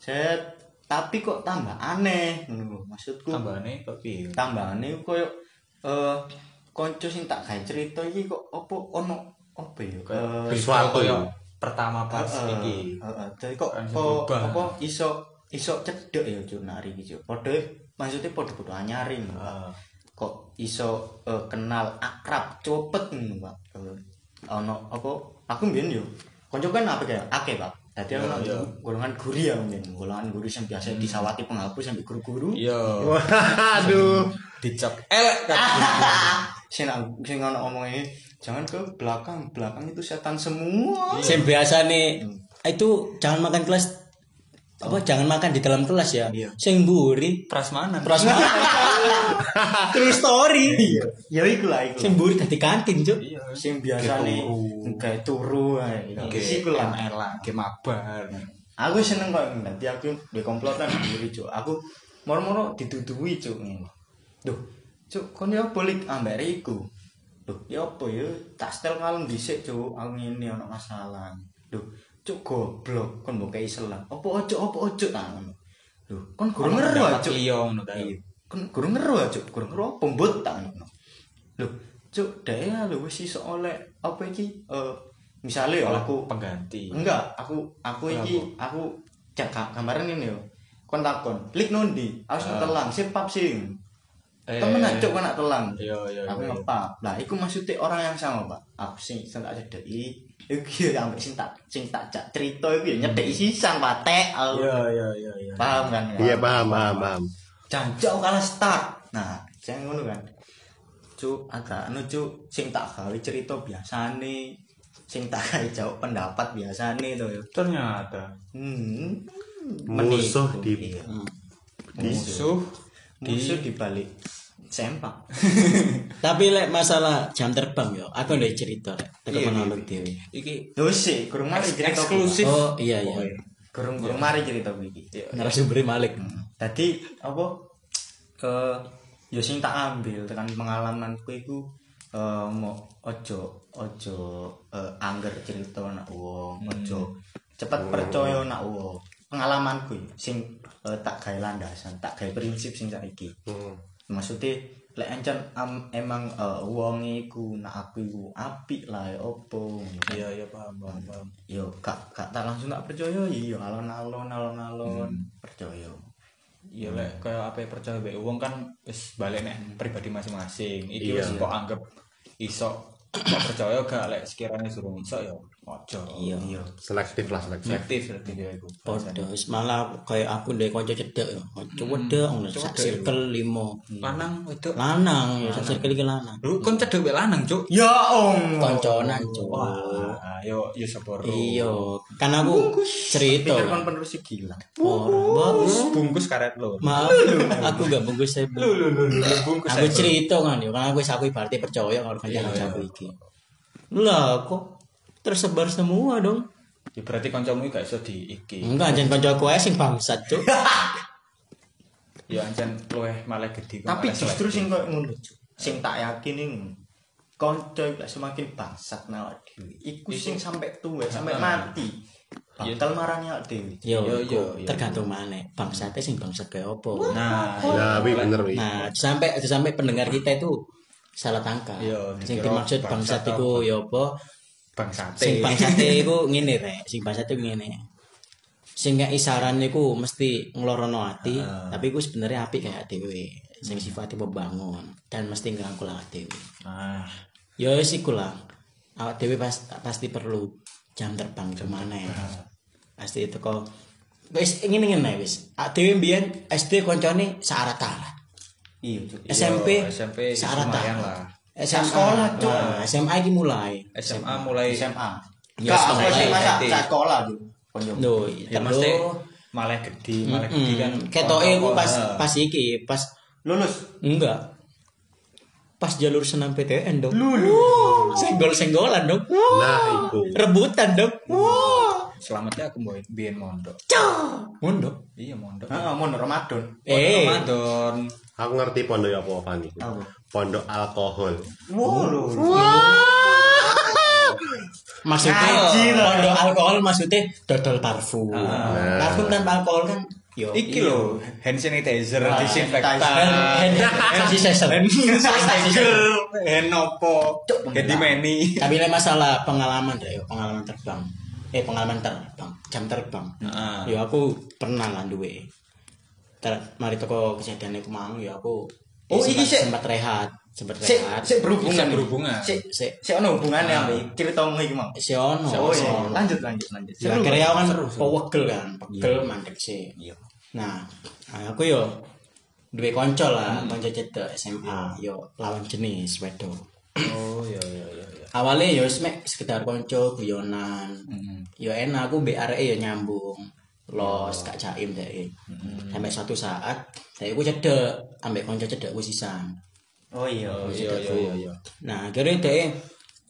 Set, tapi kok tambah aneh ngono. Maksudku tambahane kok piye? tambahane koyo eh kanca sing tak gawe cerita iki kok apa ono apa ya? Eh, Sesuatu. Kayak pertama pas heeh, iki. Heeh, dadi kok berubah. apa iso iso cedek ya cuk nari iki cuk. Padha maksudnya padha-padha anyarin. Pak. Heeh. kok iso eh, kenal akrab cepet ngono Pak. Eh, ono apa aku mbiyen yo kanca kan apa kayak akeh Pak. Dadi Iya, ono iya. golongan guri ya mbiyen, golongan guri sing biasa disawati penghapus sampai guru-guru. Yo, Waduh. dicap elek kan. [LAUGHS] Sing nak- sing ono omongnya jangan ke belakang, belakang itu setan semua. Sing biasa nih itu jangan makan kelas apa jangan makan di dalam kelas ya. Iya. Sing mburi Prasmanan. prasmanan. [LAUGHS] True story. Ya iku lah iku. Sing mburi dadi kantin, Cuk. Iya. Sing biasa nih kayak turu ae. Oke, Iku lah. elek, ge mabar. Aku seneng kok nanti aku di komplotan sendiri cuk. Aku moro-moro dituduhi cuk ngene. Duh, cuk kon ya bolik ambek iku. Duh, ya apa ya? Tak setel kalem dhisik cuk. Aku ngene ana masalah. Duh, cuk goblok kon mbok kei selang. Apa ojo apa ojo ta ngono. Duh, kon gurung ngeru ah, cuk. Iya ngono ta. Iya. Kon gurung ngeru ah, cuk. Gurung ngeru apa mbut ta ngono. Loh, cuk, dhek lho wis iso oleh apa iki? Eh misalnya ya aku pengganti enggak aku aku iki aku cek ga- gambaran ini yo kon takon klik nondi harus telan sip pap sing Eh, temen aja kok nak telan. iya iya aku iya. ngepap lah iku maksudnya orang yang sama pak. Aku sing sing tak cedeki iki ya ambek sing tak sing tak cak cerita iku ya nyedeki sisang patek iya iya iya iya. Paham kan? Iya paham paham paham. jancok kalah start. Nah jangan ngono kan? Cuk agak anu cuk sing tak gawe cerita biasane sing tak gawe jawab pendapat biasane to yo ternyata. Hmm. Musuh di iya. musuh. Musuh di balik sempak. [LAUGHS] Tapi lek masalah jam terbang yo, aku ndek cerita lek teko Iya, pengalaman dhewe. iki sih kurang mari cerita eksklusif. Oh iya iya. kurang kurang mari cerita iki. Narasumber Malik. tadi apa? Ke yo sing tak ambil tekan pengalamanku iku eh mau ojo ojo eh, angger cerita nak wong ojo cepet percaya nak wong. Pengalamanku sing eh, tak gawe landasan tak gawe prinsip sing saiki. Hmm. maksudnya lek encen am, emang eh, wong iku nak aku iku apik lah ya opo iya iya paham paham paham. Yo gak gak tak langsung tak percaya iya alon-alon alon-alon percaya. Iya lek kaya apa yang percaya mbek wong kan wis balik nek pribadi masing-masing. Iki Iya. wis kok anggap iso [COUGHS] percaya gak lek sekiranya suruh iso ya ojo Iya. iya Selektif lah selektif. selektif selektif ya iku malah kaya aku ndek kanca cedek yo. Kanca wedok ngono sak circle limo. lanang wedok Lanang sak circle iki lanang. lu kon cedek mbek lanang cuk ya om Konconan cuk. Ayo yo seporo Iya, kan aku cerita. pikir kon penerus gila bagus. bungkus karet lo Maaf, aku gak bungkus saya. bungkus Aku cerita kan yo, kan aku wis aku ibaratnya percaya kalau kanca aku iki. Lah kok tersebar semua dong. ya berarti kancamu gak iso di iki Enggak, anjen kanca aku ae sing bangsat, Cuk. [LAUGHS] ya ancen luweh malah gede kok tapi malah justru sing koyo ngono Cuk. sing tak yakin konco iku lek semakin bangsat nang awake dhewe iku sing sampai tua sampai mati bakal marani awake dhewe Yo, Yo, yo, yo. tergantung mana. Bangsate sing bangsat kayak opo. nah Ya, wi bener wi. Nah, sampai sampai pendengar kita itu salah tangkap. Sing dimaksud bangsat iku ya apa? bangsate Sing bangsate iku ngene rek, sing bangsat iku ngene. Sing ngeki saran iku mesti nglorono ati, tapi iku sebenarnya apik kayak dhewe. Sing sifatnya membangun dan mesti ngerangkul awak dhewe. ah wis iku lah. Awak dhewe pas, pasti perlu jam terbang ke mana ya. Pasti itu kok wis ngene ngene wis. Awak dhewe mbiyen SD koncone searat-arat. iya Cuk. SMP SMP lah. SMA Sekolah, Cuk. Nah, SMA iki mulai. SMA mulai SMA Ya, Gak, aku sekolah sih ya, masa sekolah tuh konco Lho, ya mesti malah gede malah gede kan Ketoke iku pas Ah. pas iki, pas lulus enggak. Pas jalur senam PTN dong. Senggol-senggolan dong. Nah, itu. Rebutan dong. selamatnya aku mau biyen mondok Mondok. iya mondok heeh mon Ramadan Eh, Ramadan Aku ngerti pondok apa apa nih. Pondok alkohol. wow maksudnya pondok alkohol maksudnya dodol parfum. Parfum tanpa alkohol kan yo. iki lho hand sanitizer Ah, disinfektan Hand hand sanitizer. sanitizer hand opo ganti meni Tapi lah masalah pengalaman deh, yo, pengalaman terbang. Eh pengalaman terbang, jam terbang. Heeh. Yo aku pernah lah duwe. Ter mari toko kejadian iku mau yo aku Oh, iki sempat, sik- sempat rehat, sempat sik rehat. sik berhubungan Sik berhubungan. sik Sik. sik ono hubungannya ambek ceritamu iki mau Si ono. oh iya. lanjut lanjut lanjut. Ya Seru, akhirnya kan pewegel kan, pegel mandek sih. Iya. Nah, aku yo duwe kanca lah, kanca cedek SMA, yo lawan jenis wedok. oh iya iya iya iya. Awalnya ya mek sekedar konco guyonan. Ya enak aku areke ya nyambung los gak jaim deh sampai suatu saat saya aku cedek ambek konco cedek aku sisan oh iya oh iya iya iya iya. Nah akhirnya deh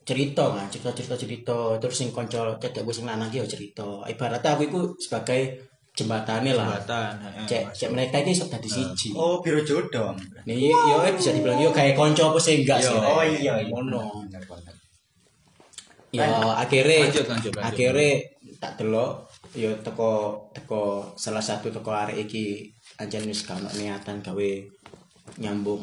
cerita kan cerita cerita. Cerita terus sing konco cedek aku sing lanang ya cerita. Ibaratnya aku itu sebagai jembatannya lah. Jembatan cek cek mereka ini sok tadi siji oh biro jodoh nih yo bisa dibilang yo kayak konco apa sih enggak sih oh iya iya ngono. bener ya akhirnya Lanjut, lanjut, lanjut. akhirnya tak delok ya teko teko salah satu teko arek iki anjen wis gak ono niatan gawe nyambung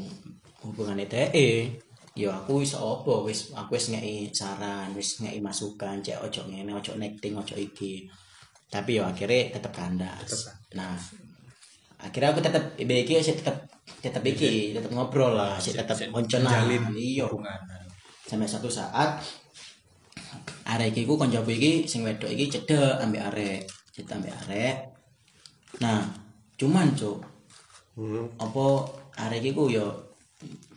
hubungan DE ya aku wis apa wis aku wis ngeki saran wis ngeki masukan cek ojo ngene ojo necting ojo iki. Tapi ya akhirnya tetep kandas. Nah akhirnya aku tetep iki sih tetep tetep iki tetep. ngobrol lah sih tetep konconan iya. hubungan. Sampai satu saat arek iki ku koncoku iki sing wedok iki cedek ambek arek cedek ambek arek. Nah cuman cuk Hmm. apa arek iki ku yo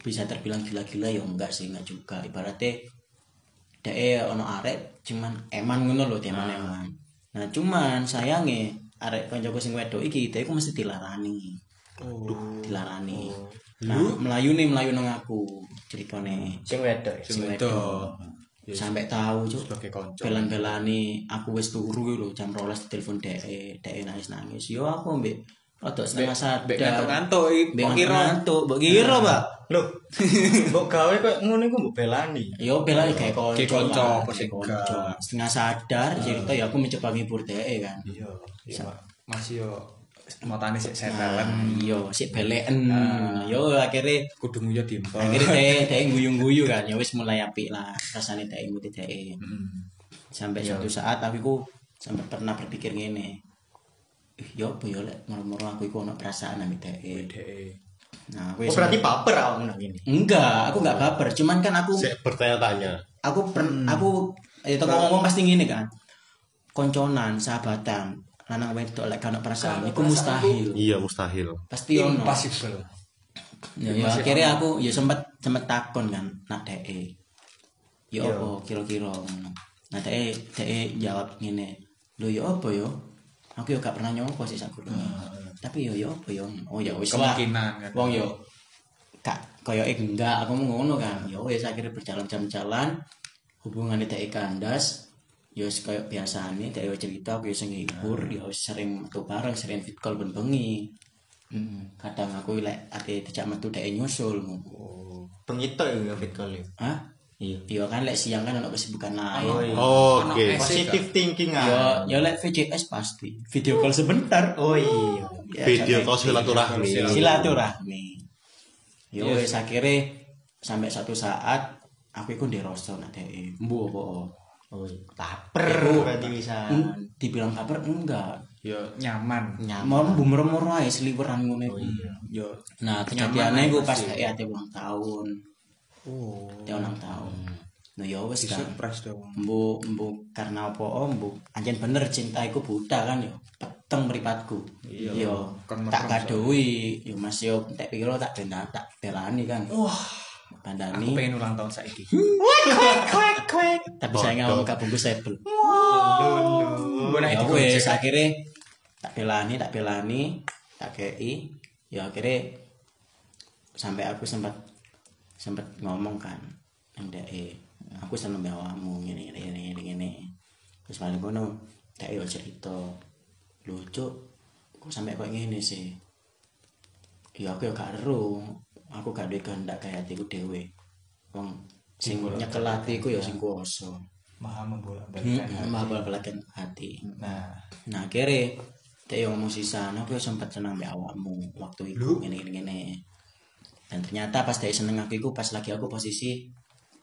bisa terbilang gila-gila ya enggak sih enggak juga. Ibaratnya dek ono arek cuman eman ngono lho teman eman nah cuman sayange arek koncoku sing wedok iki dhek ku mesti dilarani. Dilarani. Nah melayu nih melayu nang aku ceritane. Sing wedok. sing wedok. Wedok sampai tahu cuk. Sebagai konco. Belan-belani aku wis turu lho jam 12 telepon dhek dhek nangis nangis yo aku mbek rada setengah sadar. ngantuk-ngantuk iki kira. ngantuk mbok kira pak Loh, [LAUGHS] mbok gawe kok ngono iku mbok belani. yo bela kayak apa Kayak sih, konco. setengah sadar cerita ya aku mencoba ngibur dhek kan. Iya iya masih yo matane sik setelan iya sik beleken. Yo akhirnya kudu nguyu dimpo akhirnya dhek [LAUGHS] dhek guyu-guyu kan ya wis mulai apik lah. Rasane dhek nguti dhek Hmm. sampai suatu saat aku ku sampai pernah berpikir ngene. Ih, yo apa yo lek moro-moro aku iku ono perasaan nang dhek Dek. nah aku Oh, berarti baper awakmu nang ngene. enggak aku enggak baper. Cuman kan aku bertanya-tanya. aku per, aku itu ngomong pasti gini kan. Konconan sahabatan lanang wedok lek kan perasaan itu mustahil. Iya mustahil. pasti ono. Impossible. Ya, ya akhirnya aku ya sempat sempat takon kan nak dek ya apa kira-kira nah dek dek jawab ngene lho ya apa yo aku yo gak pernah nyoba sih sak gurunge. tapi yo ya apa yo oh ya wis lah. Kemungkinan kan. Wong yo kak koyo enggak aku mau ngono kan. Ya wis akhirnya berjalan jam-jalan hubungannya dek kandas ya biasane dek yo cerita aku yo sing ngibur ya wis sering metu bareng sering fit call ben bengi Hmm, kadang aku lek ate dijak metu dek nyusul Oh, bengi ya fit call ya. Hah? Iya. Iya kan lek siang kan ono kesibukan lain. Oh, iya. Oke. Anak Positive thinking Yo, ah. yo lek VCS pasti. Video call sebentar. Oh iya. Ya, Video call silaturahmi. silaturahmi. Yo wis akhirnya sampai satu saat aku iku nderoso nak dhek. Mbu apa? Oh iya. Baper berarti bisa. Dibilang kabar enggak. yo nyaman Mau bumer-bumer ae seliweran ngono iku. yo Nah, kejadiannya gue pas kayak ate ulang tahun. oh Ate ulang tahun. Nah, ya wis kan. surprise dong Mbu mbu karena apa oh mbu anjen bener cinta iku buta kan yo peteng mripatku. Iya, Yo tak kadoi yo Mas yo tak pikir tak benda tak belani kan. Wah, aku bandani. pengen ulang tahun saiki Tapi saya nggak mau kabungkus sebel. Gua Ya naik di wes Gojek. akhirnya tak belani, tak belani, tak kei. Ya akhirnya sampai aku sempat sempat ngomong kan ndak eh aku seneng awakmu ngene ngene ngene ngene ngene terus paling kono tak yo cerita lucu kok sampai kok ngene sih ya aku yo gak ero aku gak duwe kehendak kayak hatiku dhewe. Wong sing nyekel hatiku ya sing kuwasa. Maha membolak Hmm, maha balakan hati. Nah. Nah akhirnya dia yang ngomong sisa aku ya sempat senang mbak awakmu waktu itu gini gini gini dan ternyata pas dia seneng aku itu pas lagi aku posisi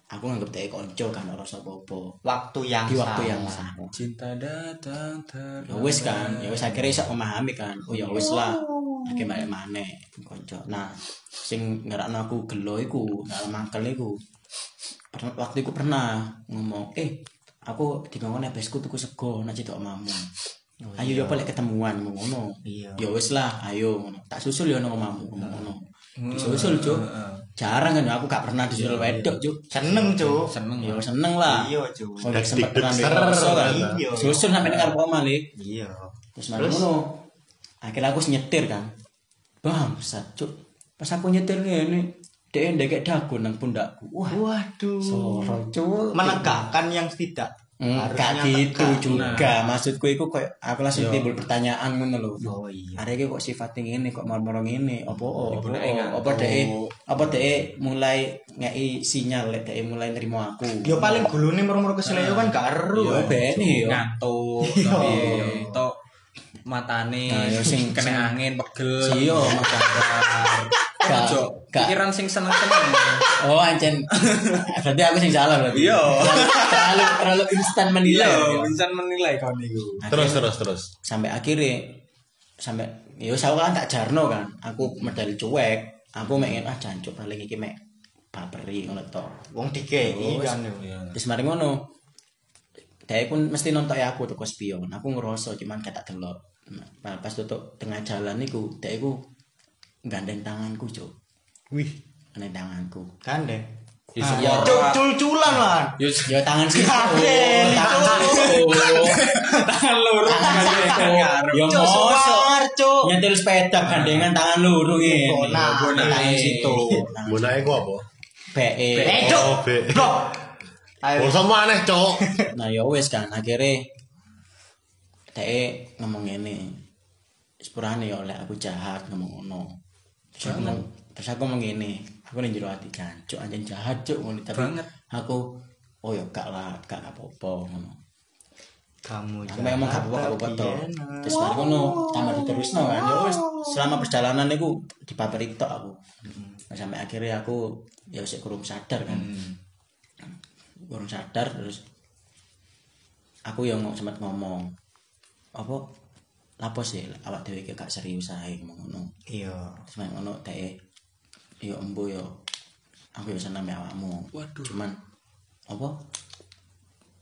aku nganggep dia konco kan orang apa Waktu yang di waktu salah. yang sama. cinta datang ter ya wes kan ya wes akhirnya bisa memahami kan. Oh ya wes lah balik mana konco nah sing ngerakno aku gelo iku dalam mangkel iku. Waktu itu pernah ngomong eh aku dikongkon nebesku tuku sego nak cedok omamu ayo ya boleh ketemuan ngono. Iya. ya wes lah ayo ngono. Tak susul ya nang ngomong ngono. Disusul cuk. Jarang kan aku gak pernah disusul wedok cuk. Seneng, Cuk. seneng ya seneng lah. Iya, Cuk. Oh, Dan sempet pernah kan. Iya. susul sampai dengar kok malik Iya. terus? ngono akhirnya aku nyetir kan. Bangsat cuk. Pas aku nyetir ini dia ndek dagu nang pundakku. Wah. Waduh. soro cuk. Menegakkan yang tidak Enggak harusnya gitu juga. Maksudku itu kok aku langsung timbul pertanyaan ngono lho. Oh iya. Ada kok sifatnya ngene kok marmoro ngene? Apa oh, apa Ibunake oh, apa dhek apa dhek mulai ngei sinyal lek dhek mulai nerimo aku? Yo paling gulune murmur keseleo kan gak eru. yo. Bene yo. Ngantuk. tapi matane Nah, yo sing- [LAUGHS] kena angin pegel Iya, [LAUGHS] Ojo, gak. pikiran sing seneng-seneng. Oh ancen. [LAUGHS] berarti aku sing salah berarti. Iya. Terlalu terlalu, instan menilai. Iya, bisa menilai kau niku. Terus terus terus. Sampai akhirnya sampai yo saya kan tak jarno kan. Aku medali cuek. Aku mek ah jancuk paling iki mek baperi ngono to. Wong dikei kan yo. Terus mari ngono. Dia pun mesti nonton aku tuh spion. Aku ngerasa cuman kata delok. Nah, pas tutup tengah jalan niku, dia iku gandeng tanganku, Cuk. Wih. Gandeng tanganku. Gandeng. Ya, Ah, ya, Cuk, cul-culan lah. Yo Ya tangan sih. Tangan Cuk. situ. tangan loro Tangan situ. Ya Cuk, mosok. Cuk. Nyetil sepeda gandengan tangan luru ngene. Nah, tangan situ. Munake ku apa? BE. Eh, Cuk. Oh, be. Blok. Ayo. Oh, sama aneh, Cok. Nah ya wis kan akhirnya Teh ngomong ngene. Sepurane ya lek aku jahat ngomong ngono. Terus aku ngomong, terus aku ngomong ngene. Aku ning jero ati jancuk anjen jahat cuk ngono tapi Banget. aku oh ya gak lah gak apa-apa ngono. Kamu Aku memang gak apa-apa gak apa-apa Terus mari ngono tambah diterusno kan. Ya wis selama perjalanan niku dipaperi tok aku. Nah, sampai akhirnya aku ya wis kurang sadar kan. Kurang sadar terus aku yang sempat ngomong apa lapo sih awak dhewe iki gak serius ae ngomong ngono. Iya. Mek ngono teh yo embo yo aku yo seneng mek awakmu. Waduh. Cuman apa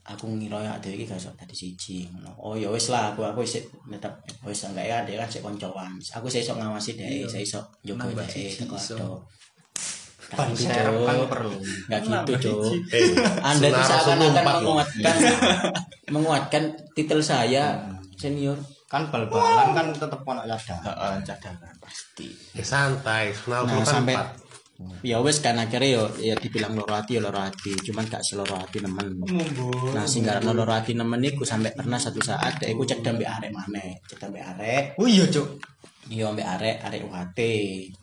aku ngira ya dhewe iki gak iso dadi siji ngono. Oh ya wis lah aku aku wis tetep wis enggak ya dia kan sik koncoan. Aku sik iso ngawasi dhek, sik iso njogo Nambah dhek teko iso. ado. Gak Ban gitu, serep Cuk. kan perlu. Nggak gitu, Anda seakan-akan menguatkan menguatkan titel saya senior. Kan bal-balan kan tetep ono cadangan. Heeh, cadangan pasti. Ya santai, kenal Nah, kan sampai empat. ya wes kan akhirnya yo ya dibilang loro hati ya loro hati, cuman gak seloro hati nemen. Nah, sing garap loro hati nemen iku sampai pernah satu saat dek iku cek mbek arek maneh, cek mbek arek. Oh iya, Cuk. Iya mbek arek arek UHT.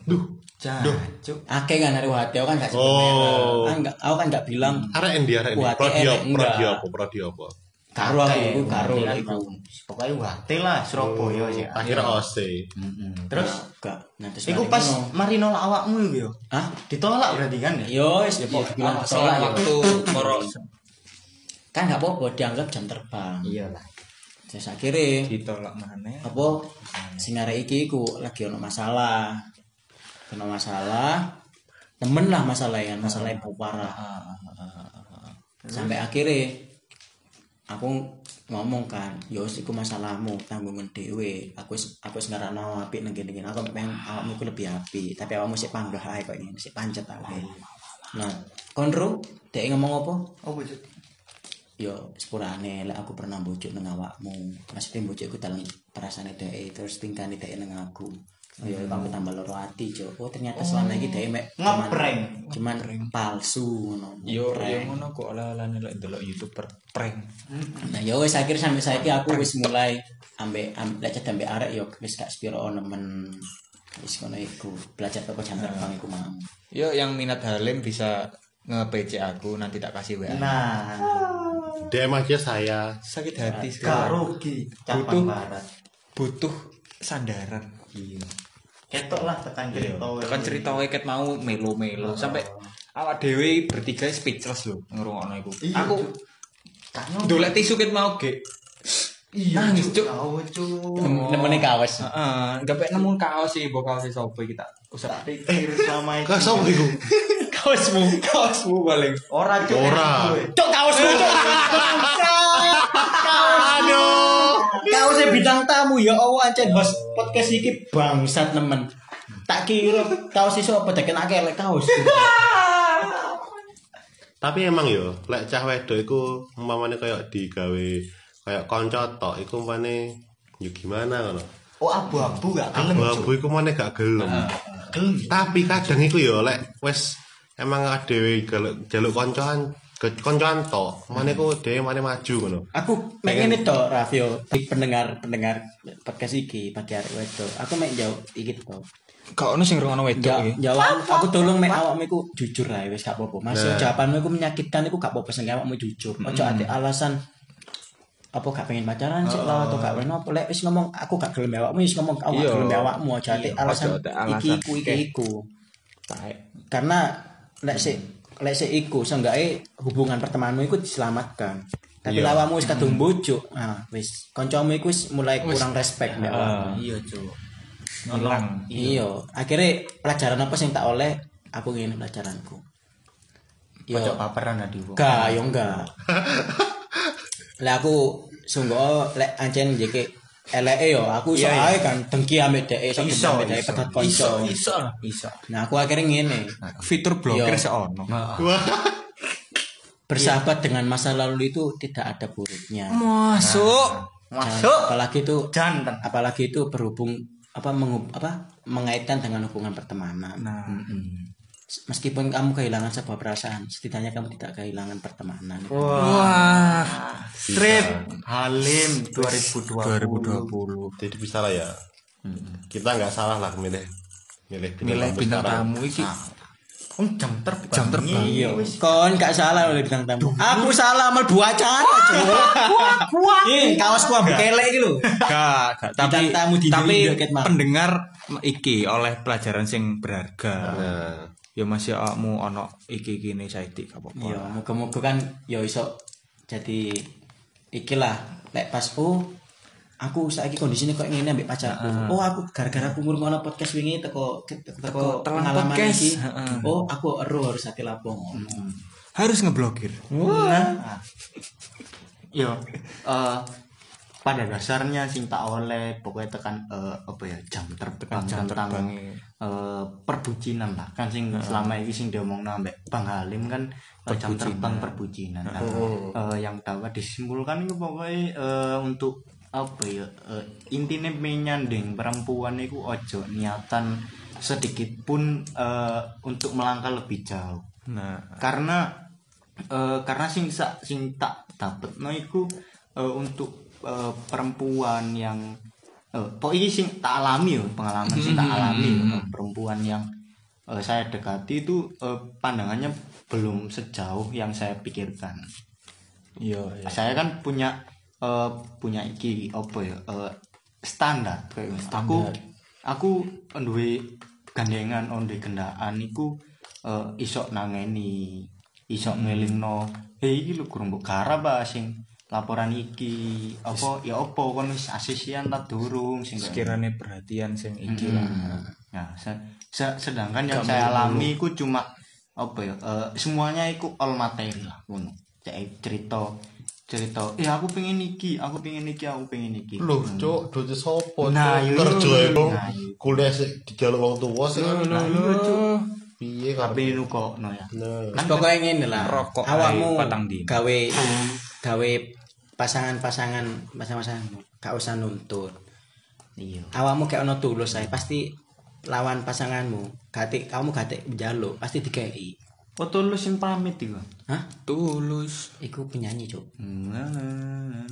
Duh, Jancuk. Akeh kan arek UHT aku kan gak sebut Oh. Kan gak aku kan gak bilang arek endi arek endi? Prodi apa? Prodi apa? Prodi apa? Karo aku iku karo lah kan iku. Pokoknya UHT lah Surabaya sih. Akhirnya OC. Terus Gak. Terus iku pas ngono. mari nolak awakmu iku yo. Hah? Ditolak berarti kan ya? Yo wis ya bilang Ono ditolak ya. waktu moro Kan gak apa-apa dianggap jam terbang. Iya lah. Terus akhirnya ditolak maneh. apa sing arek iki iku lagi ono masalah. Ono masalah. Temen lah masalah yang masalah yang parah. Sampai akhirnya aku ngomong kan, yo wis iku masalahmu, tanggungan dhewe. Aku aku wis ngarakno apik nang kene Aku pengen awakmu ku lebih apik, tapi awakmu sik panggah ae kok ngene, sik pancet ae. Nah, konro dhek ngomong apa? Oh, Cuk. yo sepurane lek aku pernah bujuk nang awakmu maksudnya bujukku dalam perasaan dhek terus tingkane dhek nang aku oh yo aku tambah loro ati cuk oh ternyata selama iki dhek mek cuman- Ngeprank. cuman palsu ngono Yo yo ngono kok ala-alane lek ndelok YouTuber prank. nah yo wis akhir sampai saiki aku wis mulai ambek am- lek cedek ambek arek yo wis gak spiro nemen wis ngono iku belajar teko jam terbang iku mau Yo yang minat Halim bisa nge-PC aku nanti tak kasih WA. Nah, DM aja saya. Sakit hati gak sekarang. rugi. Butuh. Barat. Butuh sandaran. Iya. Ketok lah tekan cerita. Kan cerita wae ket mau melo-melo sampai awak dhewe bertiga speechless lho ngrungokno iku. Iya, Aku. Kan dolek tisu ket mau ge. Iya, Nangis, Cuk. Cuk. nemene kaos Heeh, gak pek nemu kaos sih, mbok kaos sapa iki tak usah Pikir selama itu. Sapa iku? [LAUGHS] kaosmu, kaosmu paling. Ora, Cuk. Ora. cuk kaosmu cuk Aduh. Kau saya bintang tamu ya Allah ancen bos podcast iki bangsat nemen. Tak kira kaos iso apa dek kena kelek kaos. Tapi emang yo, lek cah wedok iku umpamane kayak digawe kayak kanca tok iku umpamane yo gimana ngono. Oh, abu-abu gak gelem, Abu-abu iku mana gak gelem. Gelem. Tapi kadang iku yo lek wes emang adewe jaluk jaluk koncoan tok, mana iku dhewe mana maju ngono. Aku mek ngene to Rafio, di pendengar-pendengar podcast iki pagi arek wedok. Aku mek jauh iki to. Gak ono sing ngrungokno wedok iki. jawab aku tolong mek awakmu iku jujur ae wis gak apa-apa. Mas Nah. jawabanmu iku menyakitkan iku gak apa-apa sing awakmu jujur. Ojo ade alasan apa gak pengen pacaran sih lah atau gak pengen apa lek wis ngomong aku gak gelem awakmu wis ngomong aku gak Iya. gelem awakmu aja ade Iya, alasan iki iku iki iku karena lek sik lek sik iku seenggaknya hubungan pertemananmu iku diselamatkan. Tapi Iya. lawamu wis kadung bojo nah wis. Kancamu iku wis mulai kurang respect mbek awakmu. iya cuk. Hilang iya. Akhirnya pelajaran apa sing tak oleh? Aku ngene pelajaranku. Yo Pojok paparan tadi kok. gak yo enggak. [LAUGHS] Lek aku sungguh lek ancen jeke eleke yo aku iso ae kan dengki ambek dhek iso Iso, ambek dhek iso. pedat kanca. Iso. Iso. nah aku akhirnya ngene. Fitur blokir Iya. seono bersahabat dengan masa lalu itu tidak ada buruknya. Masuk. Masuk. apalagi itu Jantan. apalagi itu berhubung apa menghub, apa mengaitkan dengan hubungan pertemanan. Nah. Meskipun kamu kehilangan sebuah perasaan setidaknya kamu tidak kehilangan pertemanan. Wah. Strip Halim 2020. 2020 jadi bisa lah ya. Kita nggak salah lah milih milih milih tamu bintang tamu iki. Oh, jam terbang. Jam terbang. iya kon gak salah oleh bintang tamu. Aku salah mlebu acara cuk Ih, kaosku ambek kelek iki lho. Gak, gak, tapi Bintang tamu di tapi pendengar iki oleh pelajaran sing berharga. nah. Ya masih awakmu ono iki gini saiki gak apa-apa. iya moga-moga kan ya iso jadi ikilah lek pas oh aku saiki kondisine kok ngene ambek pacarku. Oh, aku gara-gara aku ngurungono podcast wingi teko teko, Teko pengalaman iki. Heeh. Oh, aku ero harus hati lapo ngono. Harus ngeblokir. Nah. [LAUGHS] Yo, eh pada dasarnya sing tak oleh pokoknya tekan eh, apa ya jam terbang jam tentang terbang, eh, perbucinan lah. Kan sing selama ini sing diomong ambek Bang Halim kan eh, jam terbang perbucinan Nah, eh, yang dapat disimpulkan itu pokoknya eh, untuk apa ya eh, intinya menyanding perempuan itu ojo niatan sedikit pun eh, untuk melangkah lebih jauh. Nah, karena eh, karena sing sing tak dapet no iku eh, untuk eh, perempuan yang eh pokoknya sing tak alami yo pengalaman sing tak alami yo, eh, perempuan yang eh, saya dekati itu eh, pandangannya belum sejauh yang saya pikirkan. Iya iya. saya kan punya eh, punya iki apa ya eh, standar. Kayak aku aku duwe gandengan onde kendaan iku eh, iso nangeni iso ngelingno. Hei iki lho kurang garap ah sing laporan iki apa ya apa kon wis asisian ta durung sing Sekiranya perhatian sing iki lah. Nah, se- se- sedangkan yang saya alami itu cuma apa ya? eh, semuanya itu all materi lah, ngono. Cek cerita cerita, eh aku pengen iki, aku pengen iki, aku pengen iki. Loh, cok, duitnya sopo, Nah, iya, kerja iya. emang Nah, iya. kuliah sih di jalur wong sih kan. Nah, cuk. Piye kok no ya. Nah, pokoke ngene lah. Rokok Awakmu gawe gawe pasangan-pasangan pasangan-pasangan gak usah nuntut. Iya. Awakmu kayak ono tulus ae pasti lawan pasanganmu gate kamu gate njaluk pasti dikei. Foto lu sing pamit iku. Hah? Tulus. Iku penyanyi, Cuk. Nah.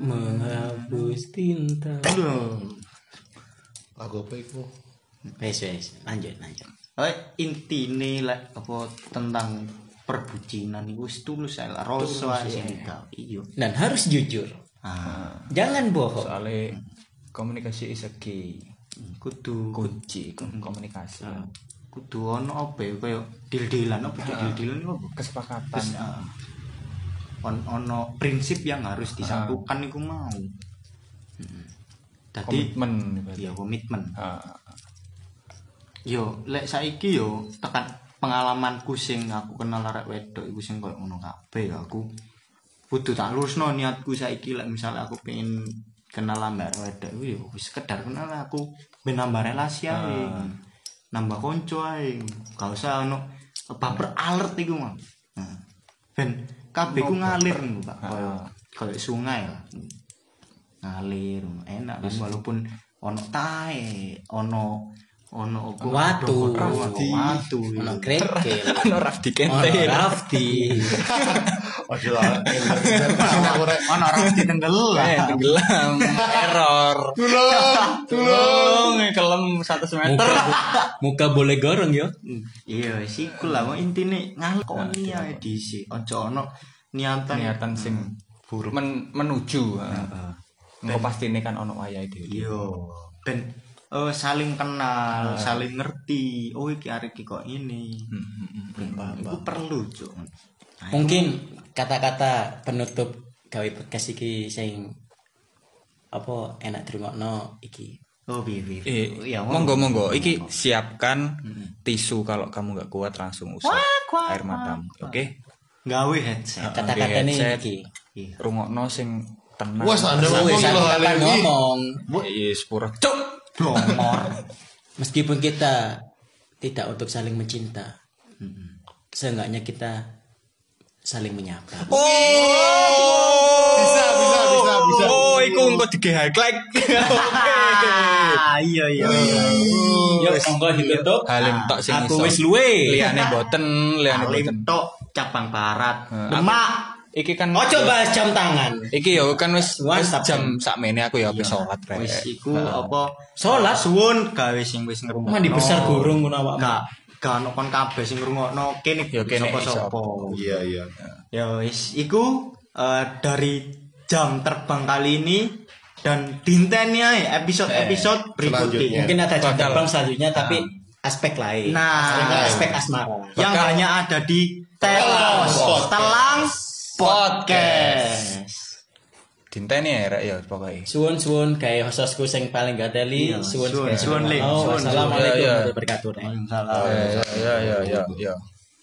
Menghapus tinta. Aduh. lagu apa itu? Wes wes, lanjut lanjut. Eh, intine lah apa tentang perbucinan wis tulus lah, rasa digawe. Iya. Dan harus jujur. Ah, Jangan bohong. Soalnya komunikasi is a key. kudu Kunci komunikasi. kudu ono apa ya kaya dil-dilan apa dil-dilan iku apa Kesepakatan. Terus, ah, on- ono prinsip yang harus disatukan iku mau Hmm. Dadi Komitmen. ya komitmen Ah, yo lek saiki yo tekan pengalamanku sing aku kenal arek wedok iku sing koyo ngono kabeh aku kudu tak lurusno niatku saiki lek misalnya aku pengen kenal ambek arek wedok iku yo wis sekedar kenal aku ben nambah relasi ae nambah konco ae gak usah ono baper alert iku mah nah, ben kabeh ku ngalir ngono Pak. Koyo koyo sungai lah. Ngalir enak walaupun ono tae ono ono apa, Watu. watu watu Ono krekel. [LAUGHS] Ono Rafdi Ono Kente. rafti. [LAUGHS] Ojo lah. Ono orang di Eh, tenggelam tenggelam. Error. tulung. Tulung, kelem 100 meter. Muka, muka boleh gorong yo. iya sih lah mau intine ngalkoni ae dhisik ojo ono niatan Niatan sing buruk. Men- menuju. Engko pasti ini kan ono wayahe dhewe. iya ben eh, saling kenal, saling ngerti. Oh iki arek iki kok ini. Itu perlu, Cuk. Nah, Mungkin kata-kata penutup gawe podcast iki sing apa enak dirungokno iki. Oh, piye piye. Eh, Ya, monggo monggo. Iki siapkan tisu kalau kamu nggak kuat langsung usap air matamu. Oke. gawe headset. Kata-kata ini iki. Iya. Rungokno sing tenang. Wes anda ngomong ini. ngomong. Yes, pura. Cuk. Blongor. Meskipun kita tidak untuk saling mencinta, seenggaknya kita saling menyapa. Oh. Bisa, bisa, bisa, bisa. Oh, iku engko dige highlight. [LAUGHS] Ah, iya iya. iya. Monggo ditutup. Halim tok sing Aku wis luwe. Liyane boten, liyane boten. Alim tok cabang barat. Heeh. Demak. Iki kan Ojo bahas jam tangan. Iki yo kan wis jam sakmene aku ya wis salat rek. Wis iku apa? Sholat? suwun gawe sing wis ngrungokno. Mandi besar gurung ngono awakmu. Gak gak ono kon kabeh sing ngrungokno kene Ya, kene sapa-sapa. Iya, iya. Ya wis iku eh, dari jam terbang kali ini dan dinteni ae episode-episode berikutnya. Selanjutnya. Mungkin ada jam terbang selanjutnya tapi aspek lain. Nah. aspek asmara. Yang hanya ada di Telos. Telang Podcast. Dinteni ya rek ya pokoke. Suwun suwun kayak hostku sing paling gateli. Iya, Suwun suwun, suwun, Le. Oh, Assalamualaikum. Iya, iya. warahmatullahi wabarakatuh. Salah. Ya ya ya ya.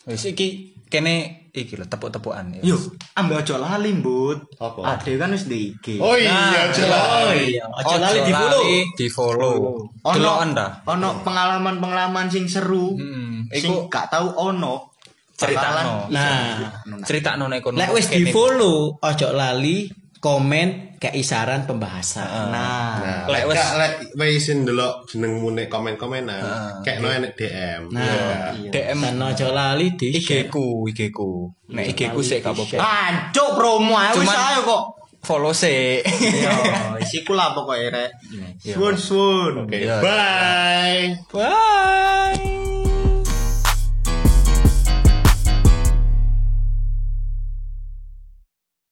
Wis iki kene iki lho tepuk-tepukan ya. Yuk, ambil ojo lali, Mbut. Apa? Ade kan wis di IG. Oh iya, iya, ojo lali di follow. di follow. Delok Anda. ono pengalaman-pengalaman sing seru. Hmm, sing gak tahu ono. Critakno. Bakalan- Nah, Critakno nek kono. lek wis kene. di follow, ojo lali komen kayak isaran pembahasan. Nah, Lek Lek wis- lek wis ndelok jenengmu nek komen-komenan, kayak no enek DM. Nah, DM dan ojo lali di IG ku, IG ku. Nek IG ku sik gak apa-apa. Ancuk promo ae wis ayo kok. Follow sik. [LAUGHS] Yo, isiku lah pokoknya rek. Sun sun. Oke, Iya. bye. Bye.